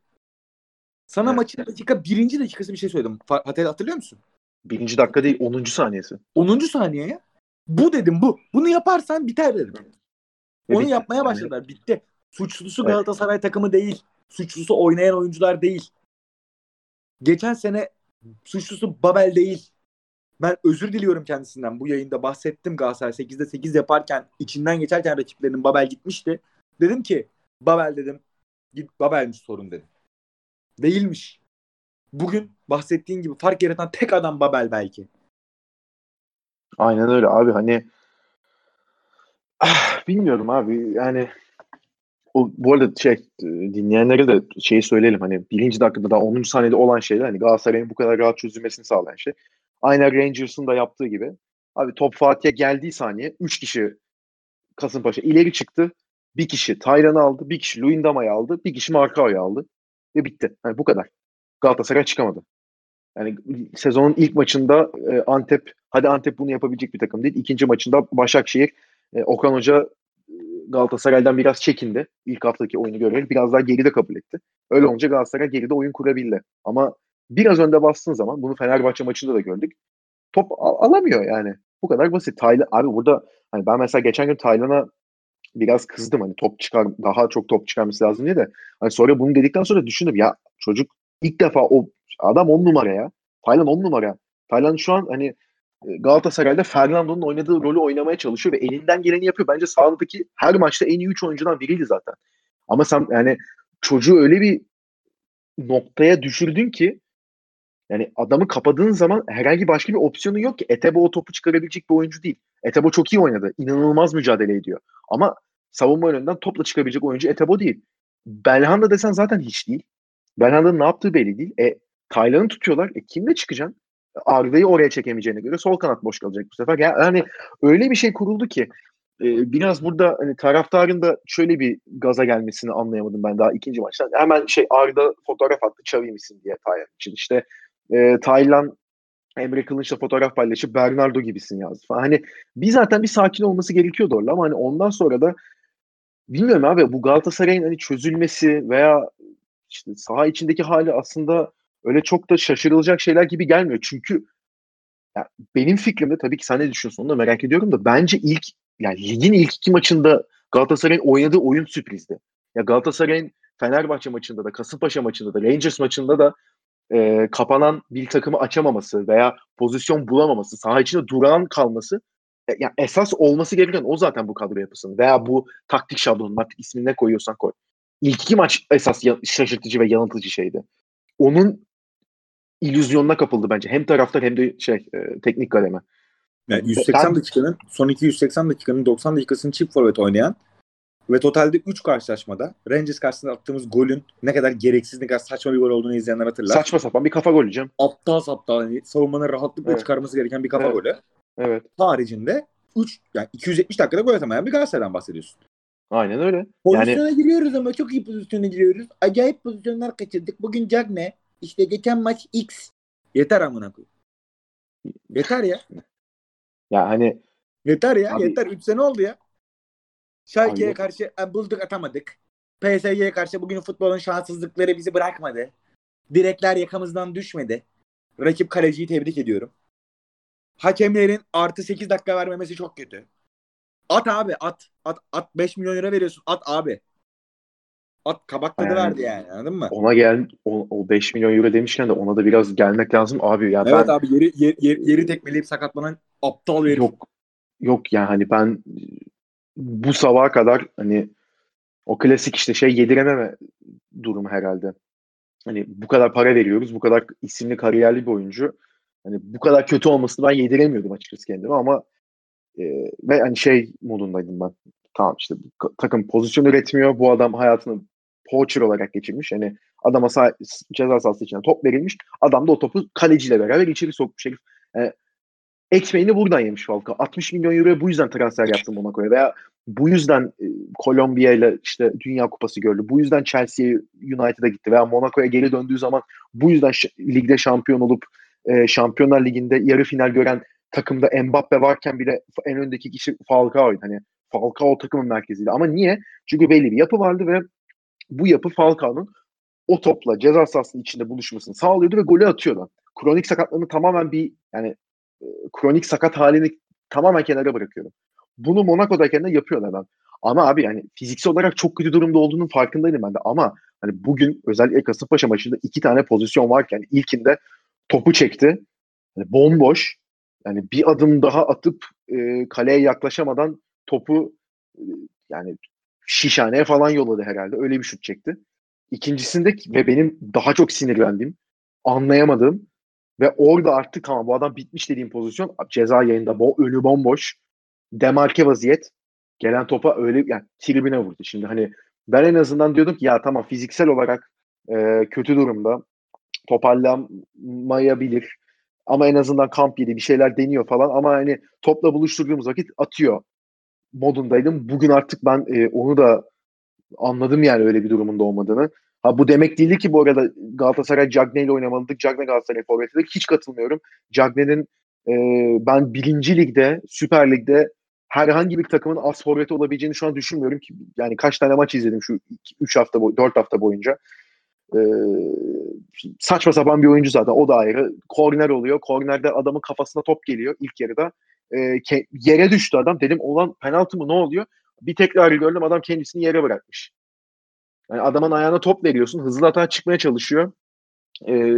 Sana Evet. maçın dakika birinci dakikası bir şey söyledim. Hatırlıyor musun? Birinci dakika değil 10. saniyesi. 10. saniyeye bu dedim bu. Bunu yaparsan biter dedim. Onu bitti. yapmaya Yani başladılar. Bitti. Suçlusu Evet. Galatasaray takımı değil. Suçlusu oynayan oyuncular değil. Geçen sene suçlusu Babel değil. Ben özür diliyorum kendisinden. Bu yayında bahsettim Galatasaray 8'de 8 yaparken içinden geçerken rakiplerinin Babel gitmişti. Dedim ki Babel dedim. Babel'miş sorun dedim. Değilmiş. Bugün bahsettiğin gibi fark yaratan tek adam Babel belki. Aynen öyle abi hani Ah, bilmiyorum abi yani o, bu arada şey dinleyenlere de şeyi söyleyelim hani birinci dakikada daha 10. saniyede olan şeyler hani Galatasaray'ın bu kadar rahat çözülmesini sağlayan şey. Aynen Rangers'ın da yaptığı gibi. Abi top Fatih'e geldiği saniye 3 kişi Kasımpaşa ileri çıktı. Bir kişi Taylan'ı aldı, bir kişi Luyendama'yı aldı, bir kişi Markao'yu aldı. Ve bitti. Hani bu kadar. Galatasaray çıkamadı. Yani sezonun ilk maçında e, Antep, hadi Antep bunu yapabilecek bir takım değil. İkinci maçında Başakşehir, e, Okan Hoca e, Galatasaray'dan biraz çekindi. İlk haftaki oyunu görerek biraz daha geride kabul etti. Öyle olunca Galatasaray geride oyun kurabildi. Ama biraz önde bastığın zaman bunu Fenerbahçe maçında da gördük. Top al- alamıyor yani. Bu kadar basit. Taylan, abi burada hani ben mesela geçen gün Taylan'a biraz kızdım hani top çıkar daha çok top çıkarması lazım diye de hani sonra bunu dedikten sonra düşündüm ya çocuk ilk defa o adam on numara ya. Taylan on numara. Taylan şu an hani e, Galatasaray'da Fernando'nun oynadığı rolü oynamaya çalışıyor ve elinden geleni yapıyor. Bence sahadaki her maçta en iyi 3 oyuncudan biriydi zaten. Ama sen yani çocuğu öyle bir noktaya düşürdün ki yani adamı kapadığın zaman herhangi başka bir opsiyonu yok ki. Etebo o topu çıkarabilecek bir oyuncu değil. Etebo çok iyi oynadı. İnanılmaz mücadele ediyor. Ama savunma yönünden topla çıkabilecek oyuncu Etebo değil. Belhanda desen zaten hiç değil. Belhanda'nın ne yaptığı belli değil. E Taylan'ı tutuyorlar. E kimle çıkacaksın? Arda'yı oraya çekemeyeceğine göre sol kanat boş kalacak bu sefer. Yani öyle bir şey kuruldu ki e, biraz burada hani taraftarın da şöyle bir gaza gelmesini anlayamadım ben daha ikinci maçtan. Hemen şey Arda fotoğraf attı Xavi diye Taylan için. İşte e, Taylan Emre Kılınç'la fotoğraf paylaşıp Bernardo gibisin yazdı falan. Hani bir zaten bir sakin olması gerekiyordu orada ama hani ondan sonra da bilmiyorum abi bu Galatasaray'ın hani çözülmesi veya işte saha içindeki hali aslında öyle çok da şaşırılacak şeyler gibi gelmiyor. Çünkü ya benim fikrimde tabii ki sen ne düşünüyorsun onu da merak ediyorum da bence ilk yani ligin ilk iki maçında Galatasaray'ın oynadığı oyun sürprizdi. Ya Galatasaray'ın Fenerbahçe maçında da Kasımpaşa maçında da Rangers maçında da e, kapanan bir takımı açamaması veya pozisyon bulamaması, saha içinde duran kalması e, yani esas olması gereken o zaten bu kadro yapısının veya bu taktik şablonun artık ismini ne koyuyorsan koy. İlk iki maç esas şaşırtıcı ve yanıltıcı şeydi. Onun illüzyonuna kapıldı bence. Hem taraftar hem de şey e, teknik kademe. Yani 180 dakikanın son iki 180 dakikanın 90 dakikasını çift forvet oynayan ve totalde 3 karşılaşmada Rangers karşısında attığımız golün ne kadar gereksiz ne kadar saçma bir gol olduğunu izleyenler hatırlar. Saçma sapan bir kafa golü Cem. Aptal saptal hani savunmanın rahatlıkla Evet. çıkarması gereken bir kafa Evet. golü. Evet. Haricinde 3 yani 270 dakikada gol atamayan bir Galatasaray'dan bahsediyorsun. Aynen öyle. Yani Pozisyona giriyoruz ama çok iyi pozisyona giriyoruz. Acayip pozisyonlar kaçırdık. Bugün Cagne işte geçen maç X. Yeter amına koyayım. Yeter ya. ya hani Yeter ya. Abi- yeter. 3 sene oldu ya. Schalke'ye karşı e, bulduk atamadık. PSG'ye karşı bugün futbolun şanssızlıkları bizi bırakmadı. Direkler yakamızdan düşmedi. Rakip kaleciyi tebrik ediyorum. Hakemlerin artı 8 dakika vermemesi çok kötü. At abi at. At, at 5 milyon lira veriyorsun. At abi. At kabak tadı Yani- verdi yani anladın mı? ona gel o, o 5 milyon euro demişken de ona da biraz gelmek lazım abi ya Evet ben abi yeri, yeri, yeri, tekmeleyip sakatlanan aptal herif. yok yok yani hani ben bu sabaha kadar hani o klasik işte şey yedirememe durumu herhalde. Hani bu kadar para veriyoruz, bu kadar isimli kariyerli bir oyuncu. Hani bu kadar kötü olmasını ben yediremiyordum açıkçası kendime ama e, ve hani şey modundaydım ben. Tamam işte takım pozisyon üretmiyor. Bu adam hayatını poacher olarak geçirmiş. Hani adama sah- ceza sahası içinden top verilmiş. Adam da o topu kaleciyle beraber içeri sokmuş herif. Yani ekmeğini buradan yemiş Falcao. 60 milyon euroya bu yüzden transfer yaptı Monaco'ya veya bu yüzden e, Kolombiya ile işte Dünya Kupası gördü. Bu yüzden Chelsea'ye United'a gitti veya Monaco'ya geri döndüğü zaman bu yüzden ligde şampiyon olup e, Şampiyonlar Ligi'nde yarı final gören takımda Mbappe varken bile en öndeki kişi Falcao'ydu. Hani Falcao takımın merkeziydi. Ama niye? Çünkü belli bir yapı vardı ve bu yapı Falcao'nun o topla ceza sahasının içinde buluşmasını sağlıyordu ve golü atıyordu. Kronik sakatlığını tamamen bir yani kronik sakat halini tamamen kenara bırakıyorum. Bunu Monaco'dayken de yapıyor adam. Ama abi yani fiziksel olarak çok kötü durumda olduğunun farkındaydım ben de. Ama hani bugün özellikle Kasımpaşa maçında iki tane pozisyon varken ilkinde topu çekti. Yani bomboş. Yani bir adım daha atıp e, kaleye yaklaşamadan topu e, yani şişhaneye falan yolladı herhalde. Öyle bir şut çekti. İkincisinde ve benim daha çok sinirlendiğim, anlayamadığım ve orada artık tamam bu adam bitmiş dediğim pozisyon ceza yayında bo önü bomboş. Demarke vaziyet. Gelen topa öyle yani tribüne vurdu. Şimdi hani ben en azından diyordum ki ya tamam fiziksel olarak e, kötü durumda toparlamayabilir. Ama en azından kamp yedi bir şeyler deniyor falan ama hani topla buluşturduğumuz vakit atıyor modundaydım. Bugün artık ben e, onu da anladım yani öyle bir durumunda olmadığını. Ha bu demek değildi ki bu arada Galatasaray Cagney ile oynamalıdır. Cagney Galatasaray forvetidir. Hiç katılmıyorum. Cagney'in e, ben birinci ligde, Süper Lig'de herhangi bir takımın az forveti olabileceğini şu an düşünmüyorum ki. Yani kaç tane maç izledim şu 3 hafta, 4 hafta boyunca. Ee, saçma sapan bir oyuncu zaten. O da ayrı. Korner oluyor. Kornerde adamın kafasına top geliyor ilk yarıda. Ee, yere düştü adam. Dedim olan penaltı mı ne oluyor? Bir tekrar gördüm adam kendisini yere bırakmış. Yani adamın ayağına top veriyorsun. Hızlı hata çıkmaya çalışıyor. Ee,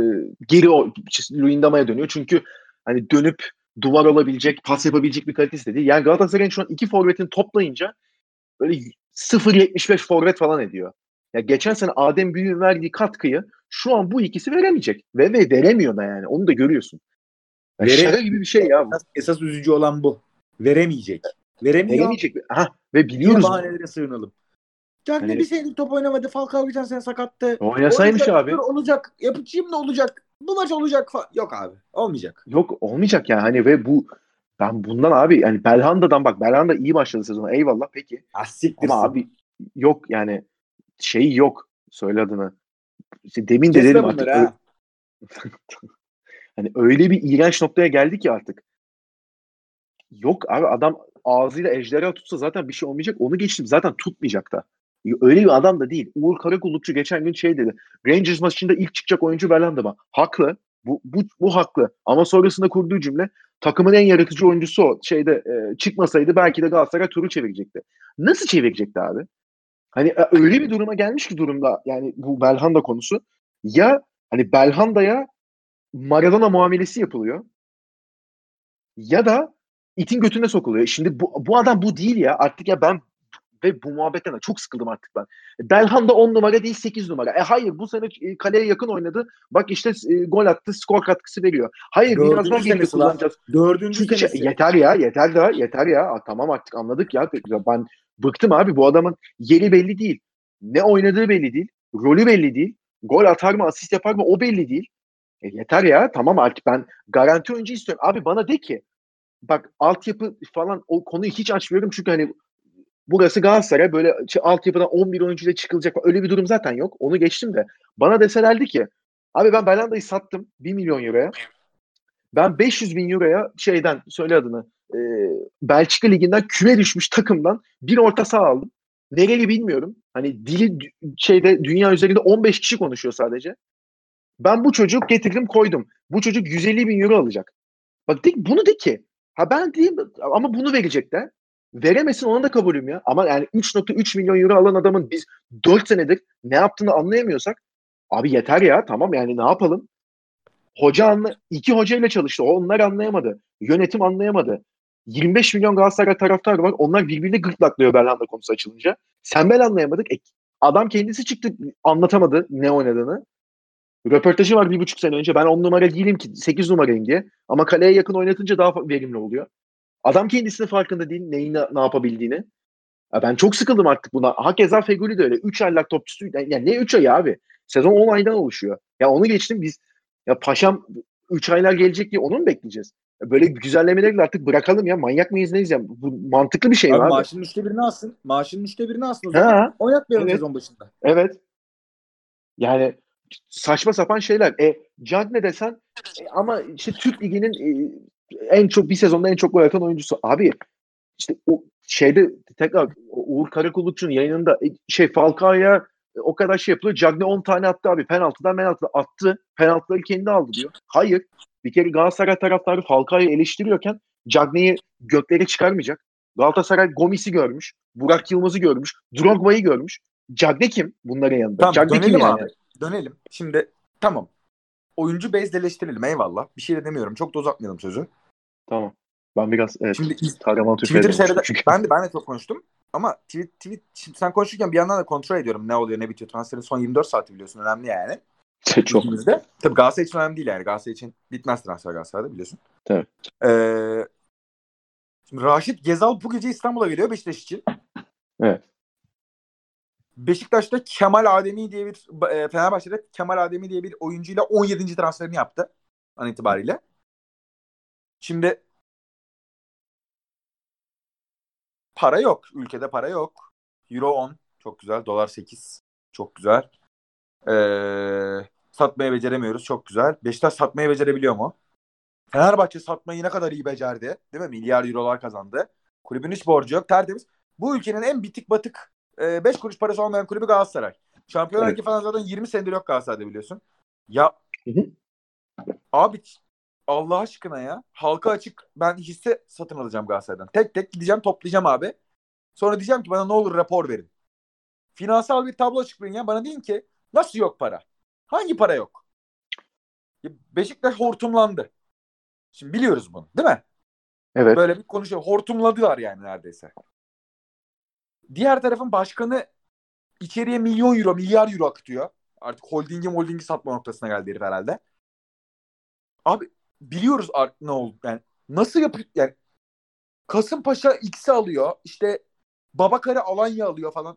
geri o Luyendama'ya dönüyor. Çünkü hani dönüp duvar olabilecek, pas yapabilecek bir kalitesi de değil. Yani Galatasaray'ın şu an iki forvetini toplayınca böyle 0.75 forvet falan ediyor. Ya geçen sene Adem Büyük'ün verdiği katkıyı şu an bu ikisi veremeyecek. Ve, ve veremiyor da yani. Onu da görüyorsun. Yani Vere, şaka gibi bir şey ya. Esas, esas üzücü olan bu. Veremeyecek. Veremiyor. Veremeyecek. Ha, ve biliyoruz. Niye bahanelere sığınalım? Cagne hani... bir senedir top oynamadı. Falcao geçen sene sakattı. Oynasaymış olacak, abi. Olacak. Yapacağım da olacak. Bu maç olacak. Yok abi. Olmayacak. Yok olmayacak yani. Hani ve bu ben bundan abi yani Belhanda'dan bak Belhanda iyi başladı sezonu. Eyvallah peki. Asiktirsin. Ama abi yok yani şey yok. Söyle adını. İşte demin de dedim artık. Ha. *laughs* hani öyle bir iğrenç noktaya geldi ki artık. Yok abi adam ağzıyla ejderha tutsa zaten bir şey olmayacak. Onu geçtim. Zaten tutmayacak da. Öyle bir adam da değil. Uğur Karakullukçu geçen gün şey dedi. Rangers maçında ilk çıkacak oyuncu Belhanda mı? Haklı. Bu, bu, bu haklı. Ama sonrasında kurduğu cümle takımın en yaratıcı oyuncusu o. Şeyde e, çıkmasaydı belki de Galatasaray turu çevirecekti. Nasıl çevirecekti abi? Hani e, öyle bir duruma gelmiş ki durumda yani bu Belhanda konusu. Ya hani Belhanda'ya Maradona muamelesi yapılıyor. Ya da itin götüne sokuluyor. Şimdi bu, bu adam bu değil ya. Artık ya ben ve bu muhabbetten çok sıkıldım artık ben. Belhanda 10 numara değil 8 numara. E hayır bu sene e, kaleye yakın oynadı. Bak işte e, gol attı, skor katkısı veriyor. Hayır Dördüncü birazdan birlikte kullanacağız. Dördüncü Çünkü senesi. yeter ya, yeter da, yeter ya. A, tamam artık anladık ya. Ben bıktım abi bu adamın yeri belli değil. Ne oynadığı belli değil. Rolü belli değil. Gol atar mı, asist yapar mı o belli değil. E yeter ya tamam artık ben garanti oyuncu istiyorum. Abi bana de ki bak altyapı falan o konuyu hiç açmıyorum çünkü hani burası Galatasaray böyle altyapıdan 11 oyuncuyla çıkılacak öyle bir durum zaten yok. Onu geçtim de bana deselerdi ki abi ben Belanda'yı sattım 1 milyon euroya. Ben 500 bin euroya şeyden söyle adını e, Belçika liginden küme düşmüş takımdan bir orta saha aldım. Nereli bilmiyorum. Hani dili şeyde dünya üzerinde 15 kişi konuşuyor sadece. Ben bu çocuk getirdim koydum. Bu çocuk 150 bin euro alacak. Bak de, bunu de ki. Ha ben diyeyim ama bunu verecek de. Veremesin ona da kabulüm ya. Ama yani 3.3 milyon euro alan adamın biz 4 senedir ne yaptığını anlayamıyorsak abi yeter ya tamam yani ne yapalım? Hoca anla iki hoca ile çalıştı. Onlar anlayamadı. Yönetim anlayamadı. 25 milyon Galatasaray taraftarı var. Onlar birbirini gırtlaklıyor Belhanda konusu açılınca. Sen ben anlayamadık. E, adam kendisi çıktı anlatamadı ne oynadığını. Röportajı var bir buçuk sene önce. Ben on numara değilim ki. Sekiz numarayım diye. Ama kaleye yakın oynatınca daha verimli oluyor. Adam kendisinin farkında değil neyi ne, ne yapabildiğini. Ya ben çok sıkıldım artık buna. Hakeza Feguli de öyle. Üç aylak topçusu. Yani ne üç ay abi? Sezon on aydan oluşuyor. Ya onu geçtim biz. Ya paşam üç aylar gelecek diye onu mu bekleyeceğiz? Böyle güzellemeleri artık bırakalım ya. Manyak mıyız neyiz ya? Bu mantıklı bir şey abi. abi. Maaşının üçte birini alsın. Maaşının üçte birini alsın o zaman. Ha, Oynatmayalım evet. sezon başında. Evet. Yani saçma sapan şeyler. E Junk ne desen e, ama işte Türk Ligi'nin e, en çok bir sezonda en çok gol atan oyuncusu. Abi işte o şeyde tekrar Uğur Karakulukçu'nun yayınında e, şey Falcao'ya o kadar şey yapılıyor. Cagney 10 tane attı abi. Penaltıdan penaltı attı. Penaltıları kendi aldı diyor. Hayır. Bir kere Galatasaray taraftarı Falcao'yu eleştiriyorken Cagney'i göklere çıkarmayacak. Galatasaray Gomis'i görmüş. Burak Yılmaz'ı görmüş. Drogba'yı görmüş. Cagney kim bunların yanında? Tamam Cagney kim dönelim yani? abi. Dönelim. Şimdi tamam. Oyuncu bezleştirelim eyvallah. Bir şey de demiyorum. Çok da uzatmayalım sözü. Tamam. Ben biraz evet, Şimdi Kahraman Twitter seyrede çünkü. ben de ben de çok konuştum. Ama tweet, tweet şimdi sen konuşurken bir yandan da kontrol ediyorum ne oluyor ne bitiyor. Transferin son 24 saati biliyorsun önemli yani. *laughs* Çok. Ligimizde. Tabii Galatasaray için önemli değil yani. Galatasaray için bitmez transfer Galatasaray'da biliyorsun. Tabii. Ee, şimdi Raşit Gezal bu gece İstanbul'a geliyor Beşiktaş için. Evet. Beşiktaş'ta Kemal Ademi diye bir e, Fenerbahçe'de Kemal Ademi diye bir oyuncuyla 17. transferini yaptı an itibariyle. Şimdi para yok. Ülkede para yok. Euro 10 çok güzel. Dolar 8 çok güzel. Ee, satmayı beceremiyoruz. Çok güzel. Beşiktaş satmayı becerebiliyor mu? Fenerbahçe satmayı ne kadar iyi becerdi. Değil mi? Milyar eurolar kazandı. Kulübün hiç borcu yok. Tertemiz. Bu ülkenin en bitik batık 5 kuruş parası olmayan kulübü Galatasaray. Şampiyonlar Evet. Ligi falan zaten 20 senedir yok Galatasaray'da biliyorsun. Ya Hı hı. abi Allah aşkına ya. Halka açık ben hisse satın alacağım Galatasaray'dan. Tek tek gideceğim toplayacağım abi. Sonra diyeceğim ki bana ne olur rapor verin. Finansal bir tablo açıklayın ya. Bana deyin ki nasıl yok para? Hangi para yok? Beşiktaş hortumlandı. Şimdi biliyoruz bunu değil mi? Evet. Böyle bir konuşuyor. Hortumladılar yani neredeyse. Diğer tarafın başkanı içeriye milyon euro, milyar euro akıtıyor. Artık holdingi holdingi satma noktasına geldi herif herhalde. Abi biliyoruz ne oldu. Yani nasıl yapıyor? Yani Kasımpaşa X'i alıyor. İşte Babakare Alanya alıyor falan.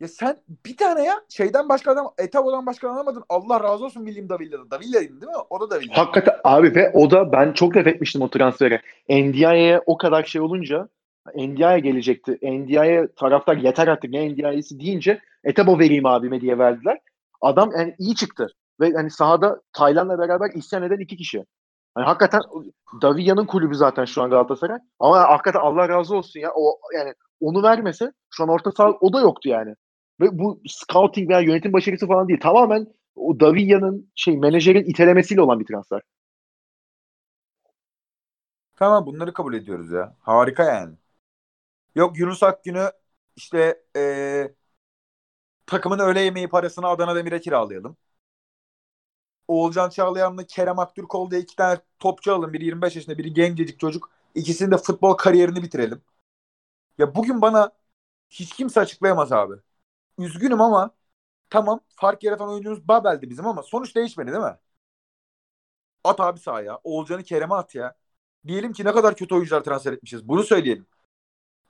Ya sen bir tane ya şeyden başka adam Etavo'dan başka alamadın. Allah razı olsun William Davilla'da. Davilla'ydı değil mi? O da Davilla. Hakikaten abi ve o da ben çok laf etmiştim o transfere. NDI'ye o kadar şey olunca NDI'ye gelecekti. NDI'ye taraftar yeter artık ne NDI'si deyince Etebo vereyim abime diye verdiler. Adam yani iyi çıktı. Ve hani sahada Taylan'la beraber isyan eden iki kişi. Hani hakikaten Davilla'nın kulübü zaten şu an Galatasaray. Ama hakikaten Allah razı olsun ya. O yani onu vermese şu an orta saha o da yoktu yani. Ve bu scouting veya yönetim başarısı falan değil. Tamamen o Davilla'nın şey menajerin itelemesiyle olan bir transfer. Tamam bunları kabul ediyoruz ya. Harika yani. Yok Yunus Akgün'ü işte eee takımın öğle yemeği parasını Adana Demir'e kiralayalım. Oğulcan Çağlayan'la Kerem Aktürkoğlu diye iki tane topçu alın. Biri 25 yaşında, biri gencecik çocuk. İkisinin de futbol kariyerini bitirelim. Ya bugün bana hiç kimse açıklayamaz abi. Üzgünüm ama tamam fark yaratan oyuncumuz Babel'di bizim ama sonuç değişmedi değil mi? At abi sahaya. Oğulcan'ı Kerem'e at ya. Diyelim ki ne kadar kötü oyuncular transfer etmişiz. Bunu söyleyelim.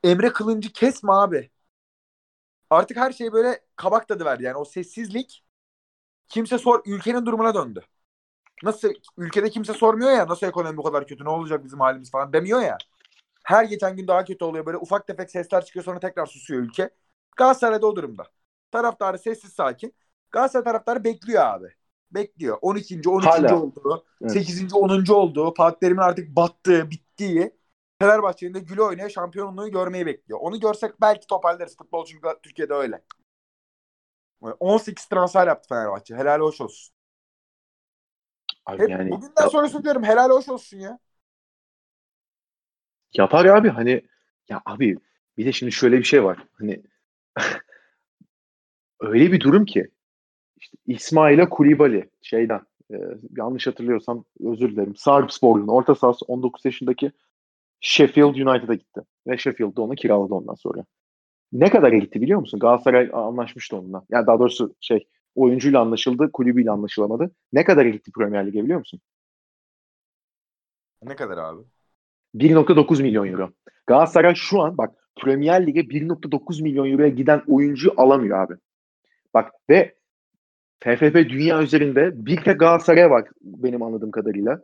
Emre Kılıncı kesme abi. Artık her şey böyle kabak tadı verdi. Yani o sessizlik kimse sor ülkenin durumuna döndü. Nasıl ülkede kimse sormuyor ya nasıl ekonomi bu kadar kötü ne olacak bizim halimiz falan demiyor ya. Her geçen gün daha kötü oluyor böyle ufak tefek sesler çıkıyor sonra tekrar susuyor ülke. Galatasaray'da o durumda. Taraftarı sessiz sakin. Galatasaray taraftarı bekliyor abi. Bekliyor. 12. 13. Hala. oldu. Evet. 8. 10. oldu. Fatih Terim'in artık battığı, bittiği. Fenerbahçe'nin de gülü oynaya şampiyonluğu görmeyi bekliyor. Onu görsek belki toparlarız. Futbol çünkü Türkiye'de öyle. 18 transfer yaptı Fenerbahçe. Helal hoş olsun. Abi Hep yani bugünden ya- sonrasını diyorum. Helal hoş olsun ya. yapar abi hani ya abi bir de şimdi şöyle bir şey var. Hani *laughs* öyle bir durum ki işte İsmail'e Kulibali şeyden e, yanlış hatırlıyorsam özür dilerim. Sarpsborg'un orta sahası 19 yaşındaki Sheffield United'a gitti. Ve Sheffield de onu kiraladı ondan sonra. Ne kadara gitti biliyor musun? Galatasaray anlaşmıştı onunla. Yani daha doğrusu şey oyuncuyla anlaşıldı, kulübüyle anlaşılamadı. Ne kadara gitti Premier Lig'e biliyor musun? Ne kadar abi? 1.9 milyon euro. Galatasaray şu an bak Premier Lig'e 1.9 milyon euroya giden oyuncu alamıyor abi. Bak ve TFF dünya üzerinde bir tek Galatasaray'a bak benim anladığım kadarıyla.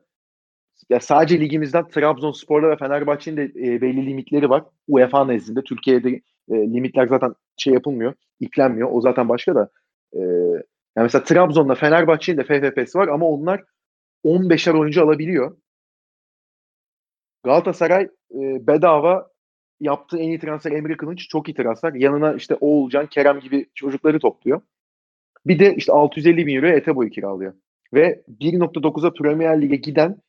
Ya sadece ligimizden Trabzonspor'la ve Fenerbahçe'nin de e, belli limitleri var. UEFA nezdinde. Türkiye'de e, limitler zaten şey yapılmıyor, iklenmiyor. O zaten başka da. E, yani mesela Trabzon'da Fenerbahçe'nin de FFP'si var ama onlar 15'er oyuncu alabiliyor. Galatasaray e, bedava yaptığı en iyi transfer Emre Kılınç çok iyi transfer. Yanına işte Oğulcan, Kerem gibi çocukları topluyor. Bir de işte 650 bin euroya Etebo'yu kiralıyor. Ve 1.9'a Premier Lig'e giden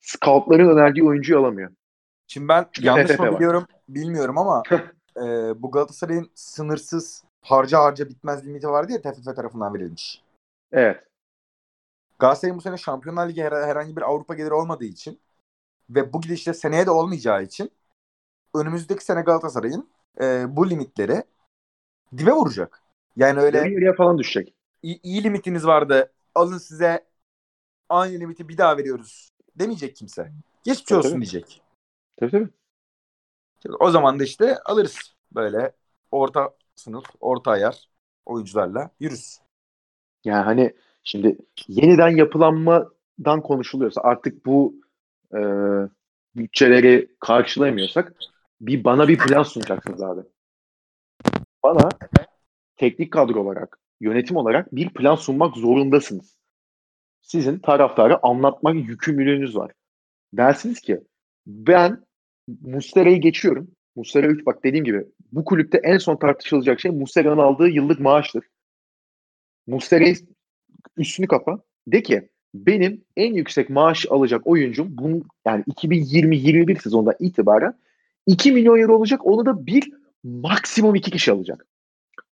scoutların önerdiği oyuncuyu alamıyor. Şimdi ben Çünkü yanlış mı var. biliyorum bilmiyorum ama e, bu Galatasaray'ın sınırsız harca harca bitmez limiti vardı ya TFF tarafından verilmiş. Evet. Galatasaray'ın bu sene Şampiyonlar Ligi her- herhangi bir Avrupa geliri olmadığı için ve bu gidişle seneye de olmayacağı için önümüzdeki sene Galatasaray'ın e, bu limitleri dibe vuracak. Yani öyle Yarı yarıya falan düşecek. iyi, iyi limitiniz vardı. Alın size aynı limiti bir daha veriyoruz demeyecek kimse. Geçmiş Tabii, olsun tabii. diyecek. Tabii tabii. O zaman da işte alırız böyle orta sınıf, orta ayar oyuncularla yürüz. Yani hani şimdi yeniden yapılanmadan konuşuluyorsa artık bu e, bütçeleri karşılayamıyorsak bir bana bir plan sunacaksınız abi. Bana teknik kadro olarak, yönetim olarak bir plan sunmak zorundasınız. Sizin taraftarı anlatmak yükümlülüğünüz var. Dersiniz ki ben Muslera'yı geçiyorum. Muslera 3 bak dediğim gibi bu kulüpte en son tartışılacak şey Muslera'nın aldığı yıllık maaştır. Muslera'yı üstünü kapa. De ki benim en yüksek maaş alacak oyuncum bunun yani 2020-21 sezonda itibaren 2 milyon euro olacak. Onu da bir maksimum iki kişi alacak.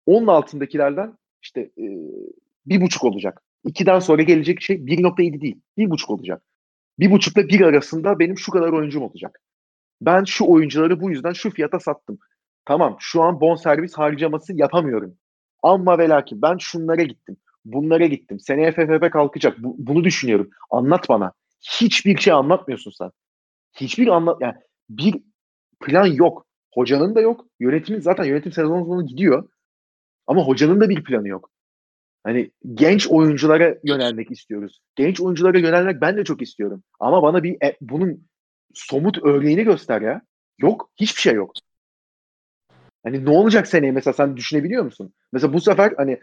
Onun altındakilerden işte e, bir buçuk olacak. 2'den sonra gelecek şey 1.7 değil. Bir buçuk olacak. Bir buçukla bir arasında benim şu kadar oyuncum olacak. Ben şu oyuncuları bu yüzden şu fiyata sattım. Tamam şu an bonservis harcaması yapamıyorum. Ama ve lakin ben şunlara gittim. Bunlara gittim. Seneye FFP kalkacak. Bu- bunu düşünüyorum. Anlat bana. Hiçbir şey anlatmıyorsun sen. Hiçbir anlat yani bir plan yok. Hocanın da yok. Yönetimin zaten yönetim sezon sonu gidiyor. Ama hocanın da bir planı yok. Hani genç oyunculara yönelmek istiyoruz. Genç oyunculara yönelmek ben de çok istiyorum. Ama bana bir e, bunun somut örneğini göster ya. Yok. Hiçbir şey yok. Hani ne olacak seneye mesela sen düşünebiliyor musun? Mesela bu sefer hani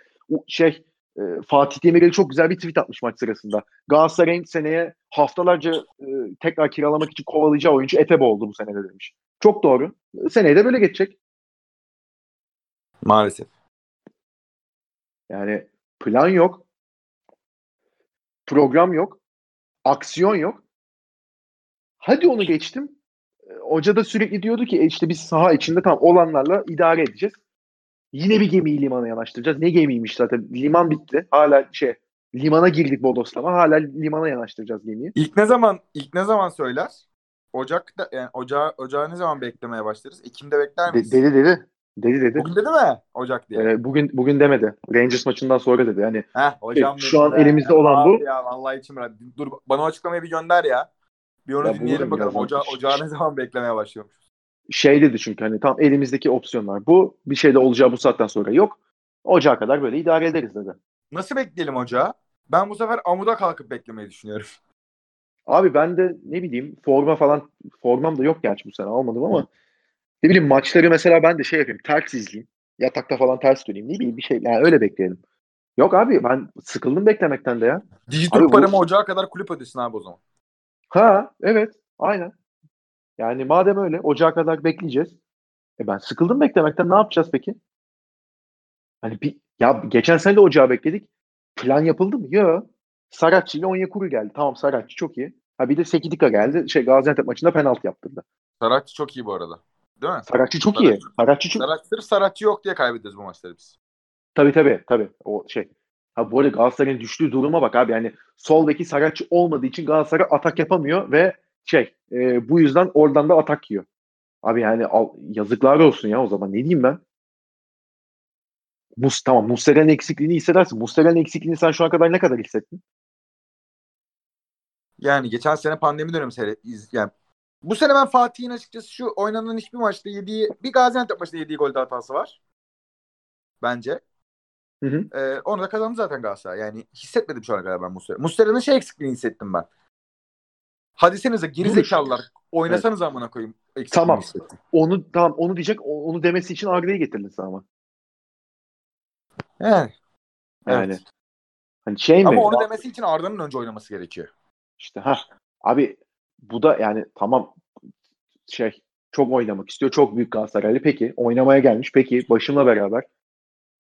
şey e, Fatih Demirel çok güzel bir tweet atmış maç sırasında. Galatasaray'ın seneye haftalarca e, tekrar kiralamak için kovalayacağı oyuncu Etebe oldu bu senede demiş. Çok doğru. Seneye de böyle geçecek. Maalesef. Yani plan yok. Program yok. Aksiyon yok. Hadi onu geçtim. E, Hoca da sürekli diyordu ki e işte biz saha içinde tam olanlarla idare edeceğiz. Yine bir gemiyi limana yanaştıracağız. Ne gemiymiş zaten. Liman bitti. Hala şey limana girdik Bodoslama. Hala limana yanaştıracağız gemiyi. İlk ne zaman ilk ne zaman söyler? Ocak'ta yani ocağı, ocağı ne zaman beklemeye başlarız? Ekim'de bekler De- miyiz? dedi dedi. Dedi dedi. Bugün dedi mi? Ocak diye. Ee, bugün bugün demedi. Rangers maçından sonra dedi. Yani Heh, hocam şu an be. elimizde olan bu. Ya vallahi içim rahat. Dur bana o açıklamayı bir gönder ya. Bir onu Ya dinleyelim bakalım. Oca, *laughs* ocağı ne zaman beklemeye başlıyormuş. şey dedi çünkü hani tam elimizdeki opsiyonlar bu. Bir şey de olacağı bu saatten sonra yok. Ocağa kadar böyle idare ederiz dedi. Nasıl bekleyelim ocağı? Ben bu sefer amuda kalkıp beklemeyi düşünüyorum. Abi ben de ne bileyim forma falan formam da yok gerçi bu sene almadım ama ne bileyim maçları mesela ben de şey yapayım ters izleyeyim. Yatakta falan ters döneyim ne bileyim bir şey yani öyle bekleyelim. Yok abi ben sıkıldım beklemekten de ya. Dijital Abi bu- paramı ocağa kadar kulüp ödesin abi o zaman. Ha evet aynen. Yani madem öyle ocağa kadar bekleyeceğiz. E ben sıkıldım beklemekten ne yapacağız peki? Hani bir, ya geçen sene de ocağı bekledik. Plan yapıldı mı? Yok. Saratçı ile Onyekuru geldi. Tamam Saratçı çok iyi. Ha bir de Sekidika geldi. Şey Gaziantep maçında penaltı yaptırdı. Saratçı çok iyi bu arada. Değil mi? Saratçı çok iyi. Saratçı çok Sarat, sırf Saratçı yok diye kaybediyoruz bu maçları biz. Tabii tabii tabii. O şey. Ha bu arada Galatasaray'ın düştüğü duruma bak abi. Yani sol beki olmadığı için Galatasaray atak yapamıyor ve şey e, bu yüzden oradan da atak yiyor. Abi yani al, yazıklar olsun ya o zaman. Ne diyeyim ben? Mus tamam Muslera'nın eksikliğini hissedersin. Muslera'nın eksikliğini sen şu ana kadar ne kadar hissettin? Yani geçen sene pandemi dönemi seyret, yani bu sene ben Fatih'in açıkçası şu oynanan hiçbir maçta yediği bir Gaziantep maçında yediği golde hatası var. Bence. Hı hı. Ee, onu da kazandı zaten Galatasaray. Yani hissetmedim şu ana kadar ben Muslera. Muslera'nın şey eksikliğini hissettim ben. Hadi senize geri zekalılar. Oynasanız amına koyayım. Tamam. hissettim. Onu tamam onu diyecek onu demesi için Arda'yı getirdin sen ama. Yani. Yani. Evet. Hani şey mi? Ama onu demesi için Arda'nın önce oynaması gerekiyor. İşte ha abi bu da yani tamam şey çok oynamak istiyor. Çok büyük Galatasaraylı. Peki oynamaya gelmiş. Peki başımla beraber.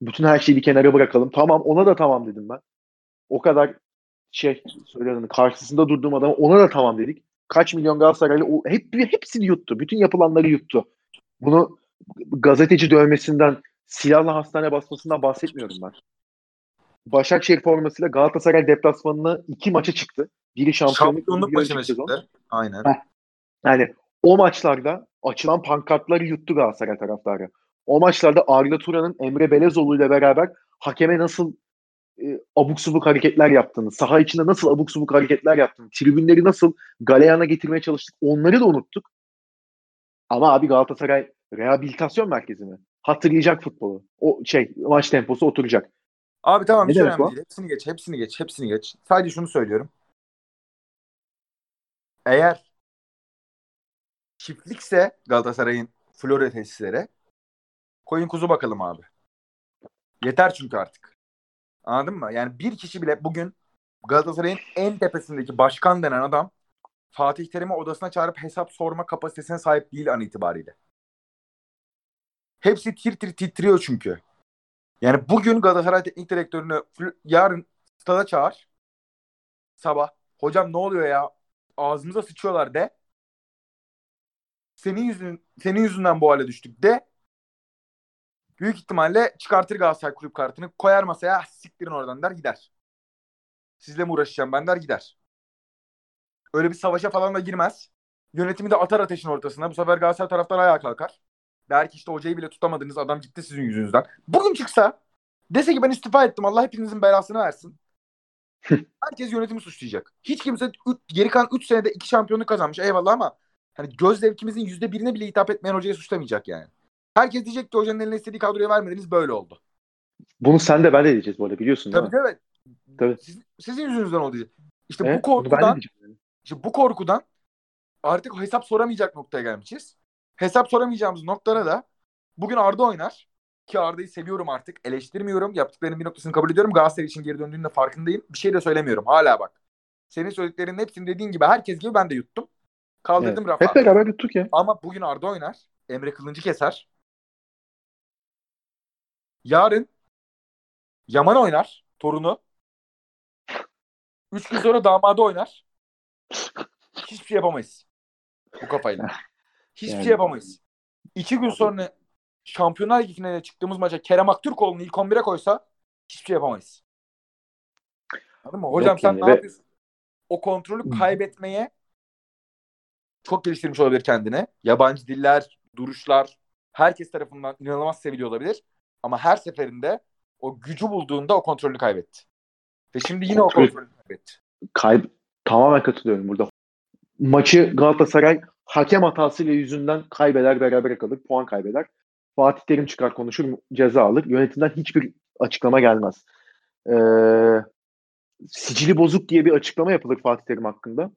Bütün her şeyi bir kenara bırakalım. Tamam ona da tamam dedim ben. O kadar şey söyledim karşısında durduğum adama ona da tamam dedik. Kaç milyon Galatasaraylı o, hep, hepsini yuttu. Bütün yapılanları yuttu. Bunu gazeteci dövmesinden, silahla hastane basmasından bahsetmiyorum ben. Başakşehir formasıyla Galatasaray deplasmanına iki maça çıktı. Biri şampiyonluk, Şampiyonluk maçına önceki sezon. çıktı. Aynen. Heh. Yani o maçlarda açılan pankartları yuttu Galatasaray taraftarı. O maçlarda Arda Turan'ın Emre Belezoğlu ile beraber hakeme nasıl e, abuk subuk hareketler yaptığını, saha içinde nasıl abuk subuk hareketler yaptığını, tribünleri nasıl galeyana getirmeye çalıştık onları da unuttuk. Ama abi Galatasaray rehabilitasyon merkezi mi? Hatırlayacak futbolu. O şey maç temposu oturacak. Abi tamam Ne hiç önemli o? değil. Hepsini geç, hepsini geç, hepsini geç. Sadece şunu söylüyorum. Eğer çiftlikse Galatasaray'ın Florya tesisleri koyun kuzu bakalım abi. Yeter çünkü artık. Anladın mı? Yani bir kişi bile bugün Galatasaray'ın en tepesindeki başkan denen adam Fatih Terim'i odasına çağırıp hesap sorma kapasitesine sahip değil an itibariyle. Hepsi tir tir titriyor çünkü. Yani bugün Galatasaray Teknik Direktörünü yarın stada çağır. Sabah. Hocam ne oluyor ya? Ağzımıza sıçıyorlar de. Senin yüzün senin yüzünden bu hale düştük de. Büyük ihtimalle çıkartır Galatasaray kulüp kartını koyar masaya "Ah, siktirin oradan der gider. Sizle mi uğraşacağım ben der gider. Öyle bir savaşa falan da girmez. Yönetimi de atar ateşin ortasına. Bu sefer Galatasaray taraftarı ayağa kalkar. Der ki işte hocayı bile tutamadınız adam gitti sizin yüzünüzden. Bugün çıksa dese ki ben istifa ettim Allah hepinizin belasını versin. *laughs* Herkes yönetimi suçlayacak. Hiç kimse üç- geri kalan 3 senede 2 şampiyonluk kazanmış eyvallah ama hani göz zevkimizin %1'ine bile hitap etmeyen hocayı suçlamayacak yani. Herkes diyecek ki hocanın eline istediği kadroya vermediniz böyle oldu. Bunu sen de ben de diyeceğiz arada biliyorsun değil Tabii mi? evet. Tabii. Siz- sizin yüzünüzden oldu. diyecek. İşte Evet, bu bunu ben de korkudan diyeceğim yani. işte bu korkudan artık hesap soramayacak noktaya gelmişiz. Hesap soramayacağımız noktada da bugün Arda oynar. Ki Arda'yı seviyorum artık. Eleştirmiyorum. Yaptıklarının bir noktasını kabul ediyorum. Galatasaray için geri döndüğünde farkındayım. Bir şey de söylemiyorum. Hala bak. Senin söylediklerinin hepsini dediğin gibi herkes gibi ben de yuttum. Kaldırdım Evet. rafa. Hep beraber yuttuk ya. Ama bugün Arda oynar. Emre Kılıncı keser. Yarın Yaman oynar. Torunu. Üç gün sonra damadı oynar. Hiçbir şey yapamayız. Bu kafayla. Hiçbir Yani- şey yapamayız. İki gün sonra Şampiyonlar Ligi finaline çıktığımız maça Kerem Aktürkoğlu'nu ilk 11'e koysa hiçbir şey yapamayız. Anladın mı? Hocam Yok sen yani ne ve- yapıyorsun? O kontrolü kaybetmeye çok geliştirmiş olabilir kendine. Yabancı diller, duruşlar herkes tarafından inanılmaz seviliyor olabilir. Ama her seferinde o gücü bulduğunda o kontrolünü kaybetti. Ve şimdi yine o Kontrol- kontrolünü kaybetti. Kayb tamamen katılıyorum burada. Maçı Galatasaray hakem hatasıyla yüzünden kaybeder, beraber kalır, puan kaybeder. Fatih Terim çıkar konuşur, ceza alır. Yönetimden hiçbir açıklama gelmez. Ee, sicili bozuk diye bir açıklama yapılır Fatih Terim hakkında.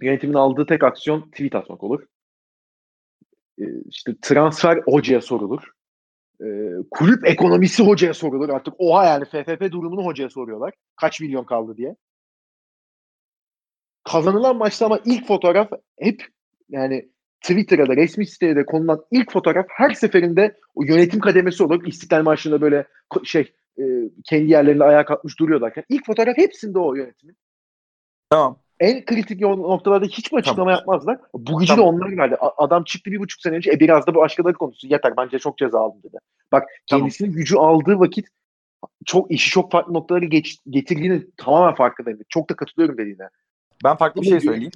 Yönetimin aldığı tek aksiyon tweet atmak olur. Ee, işte transfer hocaya sorulur. Ee, kulüp ekonomisi hocaya sorulur. Artık oha yani FFP durumunu hocaya soruyorlar. Kaç milyon kaldı diye. Kazanılan maçta ama ilk fotoğraf hep yani Twitter'a da resmi siteye de konulan ilk fotoğraf her seferinde o yönetim kademesi olur. İstiklal Marşı'nda böyle şey e, kendi yerlerinde ayağa kalkmış duruyorlarken ilk fotoğraf hepsinde o yönetimin. Tamam. En kritik noktalarda hiçbir açıklama Tamam. yapmazlar. Bu gücü Tamam. de onlar verdi. A- adam çıktı bir buçuk sene önce e, biraz da bu başkaları konusu. Yeter bence çok ceza aldım dedi. Bak Tamam. kendisinin gücü aldığı vakit çok işi çok farklı noktalara geç, getirdiğini tamamen farkındayım. Çok da katılıyorum dediğine. Ben farklı bir şey söyleyeyim.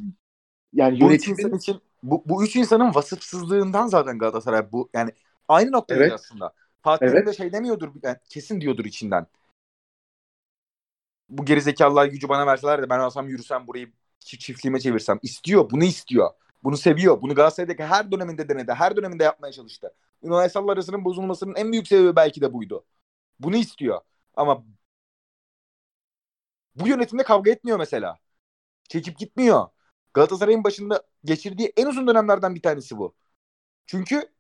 Yani Bu üç yönetimin için bu, bu üç insanın vasıfsızlığından zaten Galatasaray bu yani aynı noktadayız Evet. aslında. Fatih Evet. De şey demiyordur yani kesin diyordur içinden. Bu gerizekalılar gücü bana verseler de ben alsam yürüsem burayı çi- çiftliğime çevirsem. istiyor. Bunu istiyor. Bunu seviyor. Bunu Galatasaray'daki her döneminde denedi. Her döneminde yapmaya çalıştı. Aysal'la arasının bozulmasının en büyük sebebi belki de buydu. Bunu istiyor. Ama bu yönetimde kavga etmiyor mesela. Çekip gitmiyor. Galatasaray'ın başında geçirdiği en uzun dönemlerden bir tanesi bu. Çünkü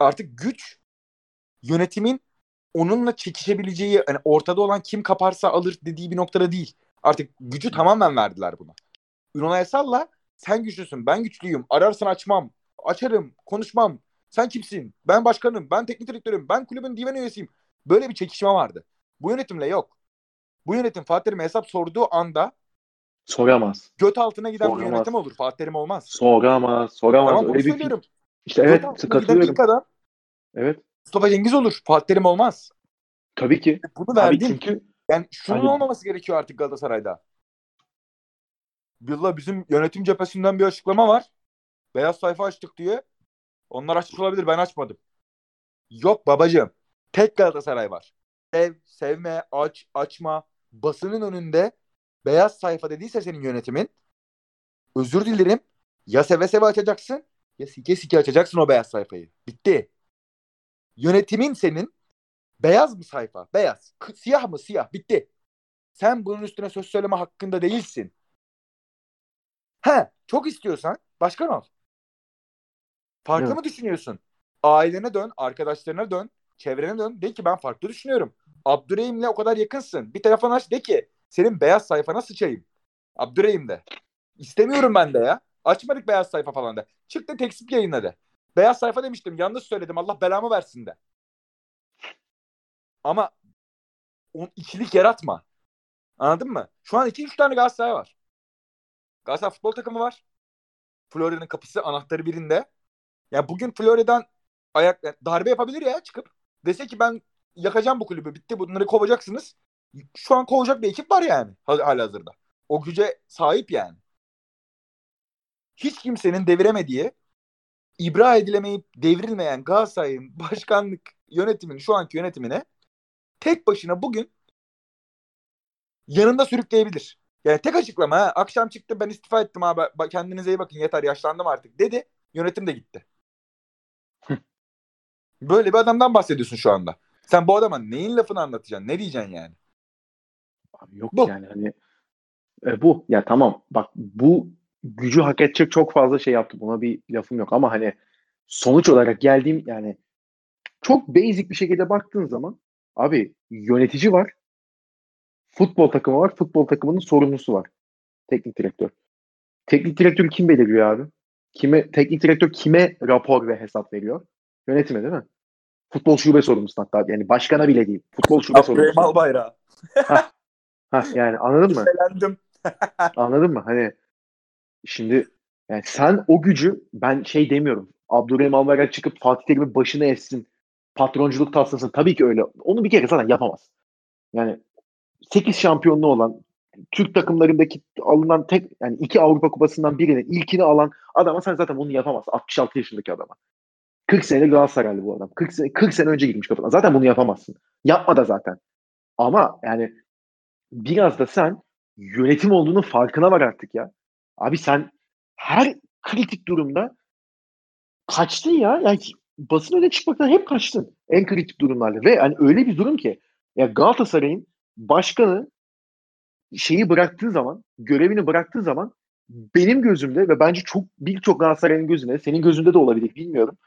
artık güç yönetimin onunla çekişebileceği hani ortada olan kim kaparsa alır dediği bir noktada değil. Artık gücü tamamen verdiler buna. Ünal Aysal'la sen güçlüsün ben güçlüyüm ararsın açmam açarım konuşmam sen kimsin ben başkanım ben teknik direktörüm ben kulübün divan üyesiyim Böyle bir çekişme vardı. Bu yönetimle yok. Bu yönetim Fatih Terim'e hesap sorduğu anda Soramaz. göt altına giden Soramaz. bir yönetim olur. Fatih Terim olmaz. Soramaz. Soramaz. Tamam Öyle bir söylüyorum. İşte Göt evet giden katılıyorum. ilk adam Evet. Mustafa Cengiz olur. Fatih Terim olmaz. Tabii ki. Bunu Abi verdin. çünkü Yani şunun Hani- olmaması gerekiyor artık Galatasaray'da. Valla bizim yönetim cephesinden bir açıklama var. Beyaz sayfa açtık diye. Onlar açmış olabilir ben açmadım. Yok babacığım. Tek Galatasaray var. Sev, sevme, aç, açma. Basının önünde beyaz sayfa dediyse senin yönetimin özür dilerim. Ya seve seve açacaksın ya sike sike açacaksın o beyaz sayfayı. Bitti. Yönetimin senin beyaz mı sayfa? Beyaz. K- siyah mı? Siyah. Bitti. Sen bunun üstüne söz söyleme hakkında değilsin. He, çok istiyorsan başkan ol. Farklı Evet. mı düşünüyorsun? Ailene dön, arkadaşlarına dön, çevrene dön. De ki ben farklı düşünüyorum. Abdurrahim'le o kadar yakınsın. Bir telefon aç de ki senin beyaz sayfana sıçayım. Abdurrahim de. İstemiyorum ben de ya. Açmadık beyaz sayfa falan da. Çıktı tekstip yayınladı. Beyaz sayfa demiştim. Yanlış söyledim. Allah belamı versin de. Ama o ikilik yaratma. Anladın mı? Şu an 2-3 tane Galatasaray var. Galatasaray futbol takımı var. Florya'nın kapısı anahtarı birinde. Ya bugün Florya'dan ayak darbe yapabilir ya çıkıp. Dese ki ben yakacağım bu kulübü. Bitti bunları kovacaksınız. Şu an kovacak bir ekip var yani hali hazırda. O güce sahip yani. Hiç kimsenin deviremediği, ibra edilemeyip devrilmeyen Galatasaray'ın *laughs* başkanlık yönetiminin şu anki yönetimine tek başına bugün yanında sürükleyebilir. Yani tek açıklama ha, akşam çıktı ben istifa ettim abi kendinize iyi bakın yeter yaşlandım artık dedi. Yönetim de gitti. Böyle bir adamdan bahsediyorsun şu anda. Sen bu adama neyin lafını anlatacaksın? Ne diyeceksin yani? Abi yok Bu. yani hani e, bu ya tamam bak bu gücü hak edecek çok fazla şey yaptı. Buna bir lafım yok ama hani sonuç olarak geldiğim yani çok basic bir şekilde baktığın zaman abi yönetici var. Futbol takımı var. Futbol takımının sorumlusu var. Teknik direktör. Teknik direktörü kim belirliyor abi? Kime teknik direktör kime rapor ve hesap veriyor? Yönetime değil mi? Futbol şube sorumlusu hatta yani başkana bile değil. Futbol şube sorumlusu. Albayrak. Ha, yani anladın mı? Anladın mı? Hani şimdi yani sen o gücü ben şey demiyorum. Abdurrahim Albayrak çıkıp Fatih Terim'in başına essin. Patronculuk taslasın. Tabii ki öyle. Onu bir kere zaten yapamaz. Yani 8 şampiyonluğu olan Türk takımlarındaki alınan tek yani iki Avrupa Kupası'ndan birinin ilkini alan adama sen zaten bunu yapamaz. 66 yaşındaki adama. 40 sene Galatasaraylı bu adam. 40 sene, 40 sene önce girmiş kafana. Zaten bunu yapamazsın. Yapma da zaten. Ama yani biraz da sen yönetim olduğunun farkına var artık ya. Abi sen her kritik durumda kaçtın ya. Yani basın öne çıkmaktan hep kaçtın. En kritik durumlarda. Ve hani öyle bir durum ki ya Galatasaray'ın başkanı şeyi bıraktığı zaman, görevini bıraktığı zaman benim gözümde ve bence çok birçok Galatasaray'ın gözünde, senin gözünde de olabilir bilmiyorum.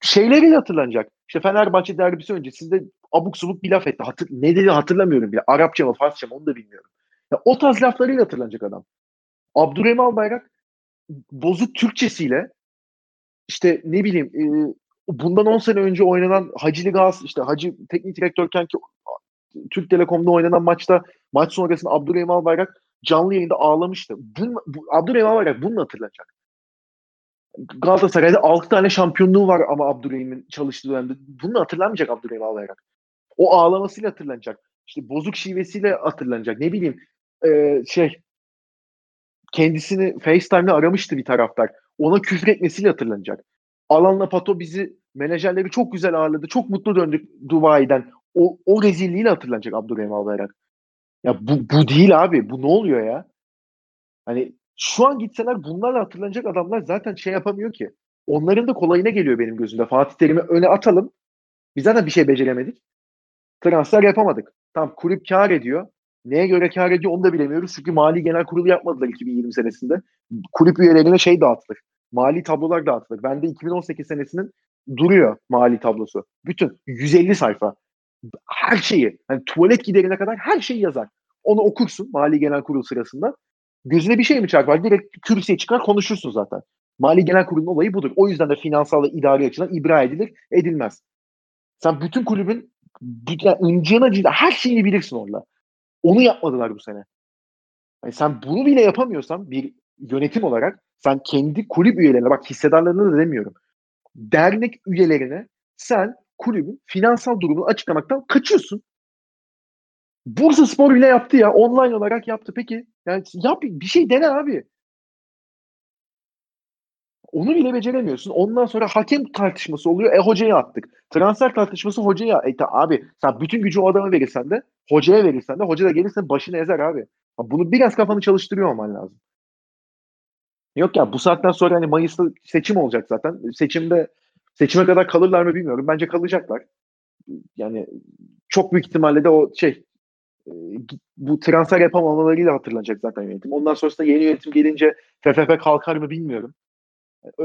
Şeyleriyle hatırlanacak. İşte Fenerbahçe derbisi öncesinde abuk subuk bir laf etti. Hatır, ne dedi hatırlamıyorum bile. Arapça mı Farsça mı onu da bilmiyorum. Ya, o tarz laflarıyla hatırlanacak adam. Abdurrahim Albayrak bozuk Türkçesiyle işte ne bileyim bundan 10 sene önce oynanan Hacı Gaz işte Hacı teknik direktörken ki Türk Telekom'da oynanan maçta maç sonrasında Abdurrahim Albayrak canlı yayında ağlamıştı. Bunun, bu, Abdurrahim Albayrak bunu hatırlanacak. Galatasaray'da 6 tane şampiyonluğu var ama Abdurrahim'in çalıştığı dönemde. Bunu hatırlanmayacak Abdurrahim Albayrak. O ağlamasıyla hatırlanacak. İşte bozuk şivesiyle hatırlanacak. Ne bileyim e, şey kendisini FaceTime'le aramıştı bir taraftar. Ona küfür etmesiyle hatırlanacak. Alanla Pato bizi menajerleri çok güzel ağırladı. Çok mutlu döndük Dubai'den. O, o rezilliğiyle hatırlanacak Abdurrahim Albayrak. Ya bu, bu değil abi. Bu ne oluyor ya? Hani şu an gitseler bunlarla hatırlanacak adamlar zaten şey yapamıyor ki. Onların da kolayına geliyor benim gözümde. Fatih Terim'i öne atalım. Biz zaten bir şey beceremedik. Transfer yapamadık. Tamam kulüp kar ediyor. Neye göre kar ediyor onu da bilemiyoruz. Çünkü mali genel kurulu yapmadılar 2020 senesinde. Kulüp üyelerine şey dağıtılır. Mali tablolar dağıtılır. Bende 2018 senesinin duruyor mali tablosu. Bütün 150 sayfa. Her şeyi. Hani tuvalet giderine kadar her şeyi yazar. Onu okursun mali genel kurul sırasında. Gözüne bir şey mi çarpar? Direkt kürsüye çıkar konuşursun zaten. Mali genel kurulun olayı budur. O yüzden de finansal ve idari açıdan ibra edilir, edilmez. Sen bütün kulübün yani ıncına cida her şeyi bilirsin orada. Onu yapmadılar bu sene. Yani sen bunu bile yapamıyorsan bir yönetim olarak sen kendi kulüp üyelerine bak hissedarlarını da demiyorum. Dernek üyelerine sen kulübün finansal durumunu açıklamaktan kaçıyorsun. Bursa Spor bile yaptı ya. Online olarak yaptı. Peki yani yap bir şey dene abi. Onu bile beceremiyorsun. Ondan sonra hakem tartışması oluyor. E hocayı attık. Transfer tartışması hocaya. E ta, abi sen bütün gücü o adama verirsen de hocaya verirsen de hoca da gelirse başını ezer abi. Bunu biraz kafanı çalıştırıyor olman lazım. Yok ya bu saatten sonra hani Mayıs'ta seçim olacak zaten. Seçimde seçime kadar kalırlar mı bilmiyorum. Bence kalacaklar. Yani çok büyük ihtimalle de o şey e, bu transfer yapamamalarıyla hatırlanacak zaten yönetim. Ondan sonrasında yeni yönetim gelince FFP kalkar mı bilmiyorum.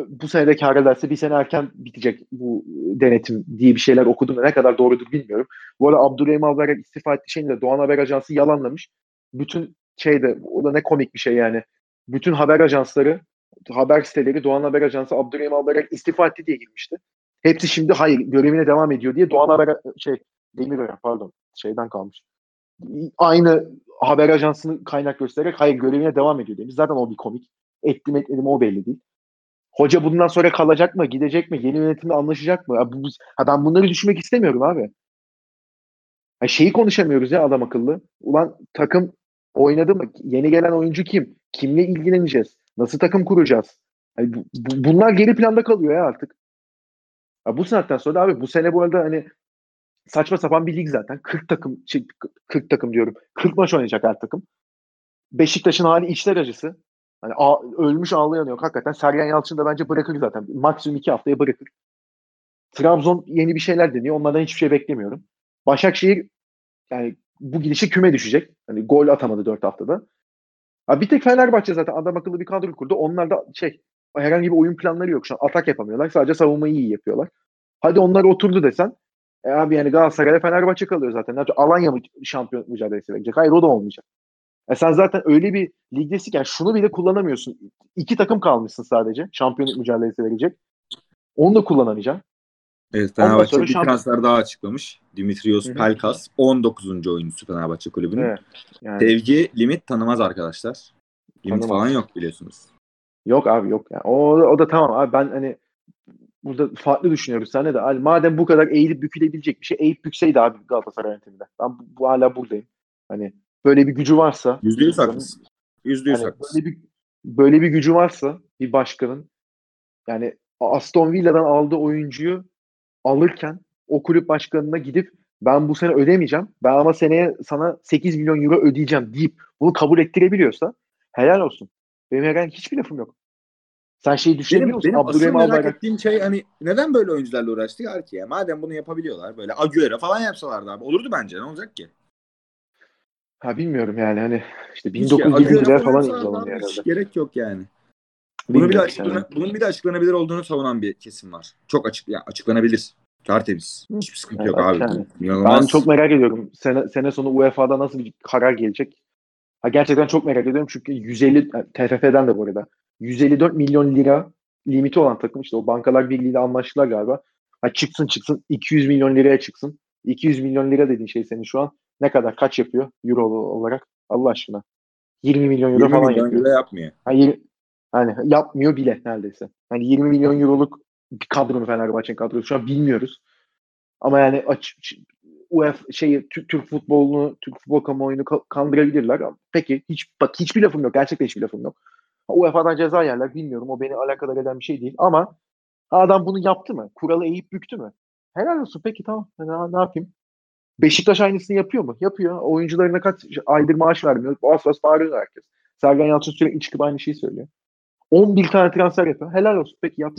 Bu sene de kar ederse bir sene erken bitecek bu denetim diye bir şeyler okudum. Ne kadar doğrudur bilmiyorum. Bu arada Abdurrahim Albayrak istifa ettiği şeyini de Doğan Haber Ajansı yalanlamış. Bütün şeyde o da ne komik bir şey yani. Bütün haber ajansları, haber siteleri Doğan Haber Ajansı Abdurrahim Albayrak istifa etti diye girmişti. Hepsi şimdi hayır görevine devam ediyor diye Doğan Haber şey Demirören pardon şeyden kalmış. Aynı haber ajansını kaynak göstererek hayır görevine devam ediyor demiş. Zaten o bir komik. Ettim etmedim o belli değil. Hoca bundan sonra kalacak mı? Gidecek mi? Yeni yönetimle anlaşacak mı? Ya bu, ben bunları düşünmek istemiyorum abi. Ha şeyi konuşamıyoruz ya adam akıllı. Ulan takım oynadı mı? Yeni gelen oyuncu kim? Kimle ilgileneceğiz? Nasıl takım kuracağız? Yani bu, bu, bunlar geri planda kalıyor ya artık. Ya bu saatten sonra abi bu sene bu arada hani saçma sapan bir lig zaten. 40 takım 40 takım diyorum. 40 maç oynayacak her takım. Beşiktaş'ın hali içler acısı. Hani a, ölmüş ağlayan yok. Hakikaten Sergen Yalçın da bence bırakır zaten. Maksimum iki haftaya bırakır. Trabzon yeni bir şeyler deniyor. Onlardan hiçbir şey beklemiyorum. Başakşehir yani bu gidişe küme düşecek. Hani gol atamadı dört haftada. Ha, bir tek Fenerbahçe zaten adam akıllı bir kadro kurdu. Onlar da şey herhangi bir oyun planları yok şu an. Atak yapamıyorlar. Sadece savunmayı iyi yapıyorlar. Hadi onlar oturdu desen. E abi yani Galatasaray'da Fenerbahçe kalıyor zaten. Alanya mı şampiyon mücadelesi verecek? Hayır o da olmayacak. E sen zaten öyle bir ligdesin yani şunu bile kullanamıyorsun. İki takım kalmışsın sadece. Şampiyonluk mücadelesi verecek. Onu da kullanamayacaksın. Evet Fenerbahçe bir şamp- transfer daha açıklamış. Dimitrios Hı-hı. Pelkas 19. oyuncusu Fenerbahçe kulübünün. Evet, yani. Sevgi limit tanımaz arkadaşlar. Limit Tanımaz. falan yok biliyorsunuz. Yok abi yok. Yani. O, o da tamam abi ben hani burada farklı düşünüyoruz. Sen de Ali, madem bu kadar eğilip bükülebilecek bir şey eğip bükseydi abi Galatasaray yönetiminde. Ben bu, bu hala buradayım. Hani böyle bir gücü varsa yüzde yüz haklısın. Yüzde yüz haklısın. Böyle bir, böyle bir gücü varsa bir başkanın yani Aston Villa'dan aldığı oyuncuyu alırken o kulüp başkanına gidip ben bu sene ödemeyeceğim. Ben ama seneye sana 8 milyon euro ödeyeceğim deyip bunu kabul ettirebiliyorsa helal olsun. Benim herhangi hiçbir lafım yok. Sen şeyi düşünebiliyor musun? Benim asıl merak Albayrak... ettiğim şey hani neden böyle oyuncularla uğraştılar ki ya? Madem bunu yapabiliyorlar böyle Agüero falan yapsalardı abi. Olurdu bence ne olacak ki? Ha bilmiyorum yani hani işte 1920'de falan imzalanıyor herhalde. Gerek yok yani. Bunu bir de açıklana, bunun bir de açıklanabilir olduğunu savunan bir kesim var. Çok açık ya açıklanabilir. Tertemiz. Hiçbir sıkıntı evet, yok abi. Yani. Ben çok merak ediyorum. Sene, sene sonu UEFA'da nasıl bir karar gelecek? Ha, gerçekten çok merak ediyorum çünkü 150 TFF'den de bu arada 154 milyon lira limiti olan takım işte o Bankalar Birliği ile anlaştılar galiba. Ha, çıksın çıksın 200 milyon liraya çıksın. 200 milyon lira dediğin şey senin şu an ne kadar kaç yapıyor euro olarak Allah aşkına. 20 milyon euro 20 falan milyon yapıyor. Euro yapmıyor. Ha, 20, hani yapmıyor bile neredeyse. Hani 20 milyon euroluk bir kadro mu Fenerbahçe'nin kadrosu şu an bilmiyoruz. Ama yani aç, UEFA şey Türk, Türk futbolunu, Türk futbol kamuoyunu kandırabilirler. Peki hiç bak hiçbir lafım yok. Gerçekten hiçbir lafım yok. UEFA'dan ceza yerler bilmiyorum. O beni alakadar eden bir şey değil. Ama adam bunu yaptı mı? Kuralı eğip büktü mü? Helal olsun. Peki tamam. Ne, ne yapayım? Beşiktaş aynısını yapıyor mu? Yapıyor. Oyuncularına kaç aydır maaş vermiyor. Bas bas bağırıyor herkes. Sergen Yalçın sürekli çıkıp aynı şeyi söylüyor. 11 tane transfer yapıyor. Helal olsun. Peki yap.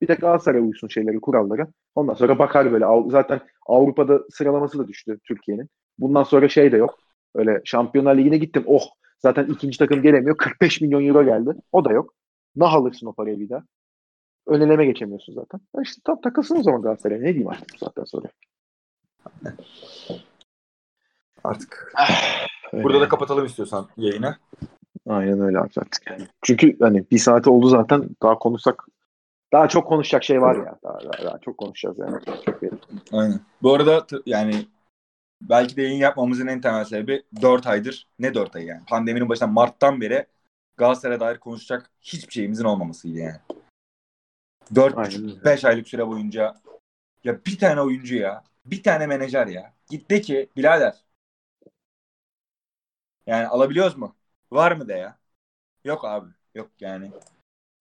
Bir tek Galatasaray uysun şeyleri, kurallara. Ondan sonra bakar böyle. Zaten Avrupa'da sıralaması da düştü Türkiye'nin. Bundan sonra şey de yok. Öyle Şampiyonlar Ligi'ne gittim. Oh zaten ikinci takım gelemiyor. 45 milyon euro geldi. O da yok. Nah alırsın o parayı bir daha. Öneleme geçemiyorsun zaten. İşte tam takılsın o zaman Galatasaray. Ne diyeyim artık bu sonra. Artık. Burada da kapatalım istiyorsan yayını. Aynen öyle artık. Yani. Çünkü hani bir saate oldu zaten daha konuşsak daha çok konuşacak şey var ya. Daha, daha, daha çok konuşacağız yani. Çok. Aynen. Bu arada yani belki de yayın yapmamızın en temel sebebi 4 aydır. Ne 4 ay yani? Pandeminin başından Mart'tan beri Galatasaray'a dair konuşacak hiçbir şeyimizin olmamasıydı yani. Aynen öyle. 4,5-5 aylık süre boyunca ya bir tane oyuncu ya. Bir tane menajer ya. Git de ki birader. Yani alabiliyoruz mu? Var mı de ya? Yok abi. Yok yani.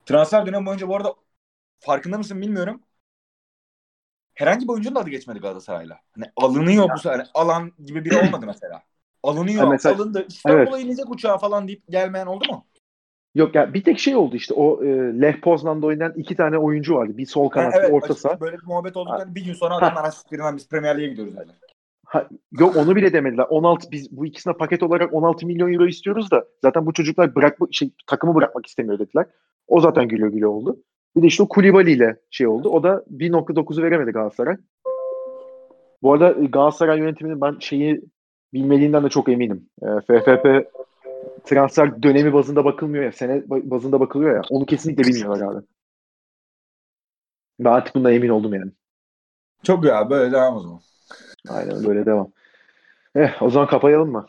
Transfer dönemi boyunca bu arada farkında mısın bilmiyorum. Herhangi bir oyuncunun adı geçmedi Galatasaray'la. Hani alınıyor bu sefer. Alan gibi biri olmadı mesela. Alınıyor, Ha, mesela- alındı. İstanbul'a Evet. inecek uçağa falan deyip gelmeyen oldu mu? Yok ya bir tek şey oldu işte o e, Lech Poznan'da oynayan iki tane oyuncu vardı. Bir sol kanat, Ha, bir orta saha. Böyle bir muhabbet olduktan bir gün sonra adamlar "Ha, biz Premier Lig'e gidiyoruz dediler. Ha, yok onu bile demediler. 16 biz bu ikisine paket olarak 16 milyon euro istiyoruz da zaten bu çocuklar bırakma şey takımı bırakmak istemiyor dediler. O zaten gülüyor gülüyor oldu. Bir de işte o Kulibali ile şey oldu. O da 1.9'u veremedi Galatasaray. Bu arada e, Galatasaray yönetiminin ben şeyi bilmediğinden de çok eminim. E, FFP transfer dönemi bazında bakılmıyor ya. Sene ba- bazında bakılıyor ya. Onu kesinlikle bilmiyorlar abi. Ben artık bundan emin oldum yani. Çok ya böyle devam o zaman. Aynen böyle devam. Eh, o zaman kapayalım mı?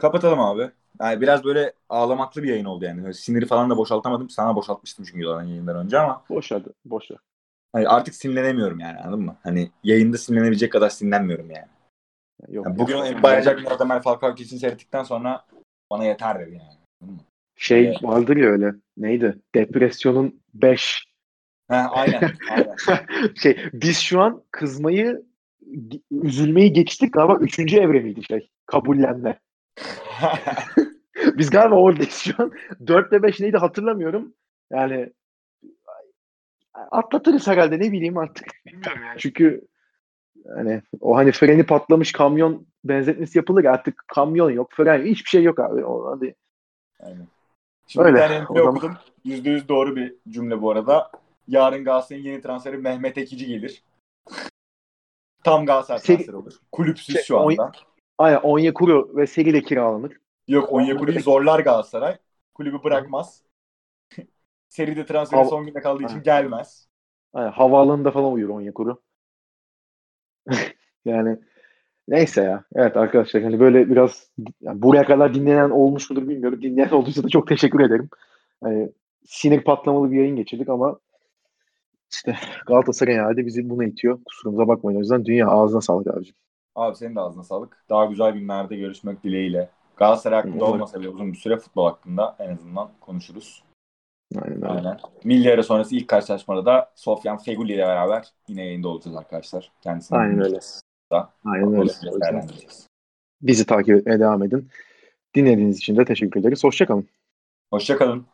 Kapatalım abi. Yani biraz böyle ağlamaklı bir yayın oldu yani. Böyle siniri falan da boşaltamadım. Sana boşaltmıştım çünkü zaten yayından önce ama Boş ver. Boş ver. hani artık sinirlenemiyorum yani anladın mı? Hani yayında sinirlenebilecek kadar sinirlenmiyorum yani. Yok. yani bugün bayacak bir Radamel Falcao kesin seyrettikten sonra bana yeter dedi yani. Şey Evet. vardır ya öyle. Neydi? Depresyonun 5. Ha, aynen. aynen. *laughs* şey biz şu an kızmayı üzülmeyi geçtik galiba 3. evre miydi şey? Kabullenme. *laughs* Biz galiba oradayız şu an. 4 ve 5 neydi hatırlamıyorum. Yani atlatırız herhalde ne bileyim artık. Bilmiyorum yani. Çünkü hani o hani freni patlamış kamyon benzetmesi yapılır ya, artık kamyon yok, fren hiçbir şey yok abi. O, hadi. Aynen. Şimdi Öyle. bir tane zaman- okudum. Yüzde yüz doğru bir cümle bu arada. Yarın Galatasaray'ın yeni transferi Mehmet Ekici gelir. *laughs* Tam Galatasaray Seri- transferi olur. Kulüpsüz Şey, şu anda. oy- Aynen Onyekuru ve Seri de kiralanır. Yok Onyekuru'yu zorlar Galatasaray. Kulübü bırakmaz. *laughs* Seride transferin Av- son günde kaldığı için Ha. gelmez. Aynen, havaalanında falan uyur Onyekuru. *laughs* yani neyse ya. Evet arkadaşlar hani böyle biraz yani buraya kadar dinlenen olmuş mudur bilmiyorum. Dinleyen olduysa da çok teşekkür ederim. Hani sinir patlamalı bir yayın geçirdik ama işte Galatasaray herhalde bizi buna itiyor. Kusurumuza bakmayın. O yüzden dünya ağzına sağlık abicim. Abi senin de ağzına sağlık. Daha güzel günlerde görüşmek dileğiyle. Galatasaray hakkında olmasa bile uzun bir süre futbol hakkında en azından konuşuruz. Aynen öyle. Aynen. Milli ara sonrası ilk karşılaşmada da Sofyan Feguli ile beraber yine yayında olacağız arkadaşlar. Kendisine Aynen öyle. Da. Aynen öyle. Bizi takip etmeye devam edin. Dinlediğiniz için de teşekkür ederiz. Hoşçakalın. Hoşçakalın.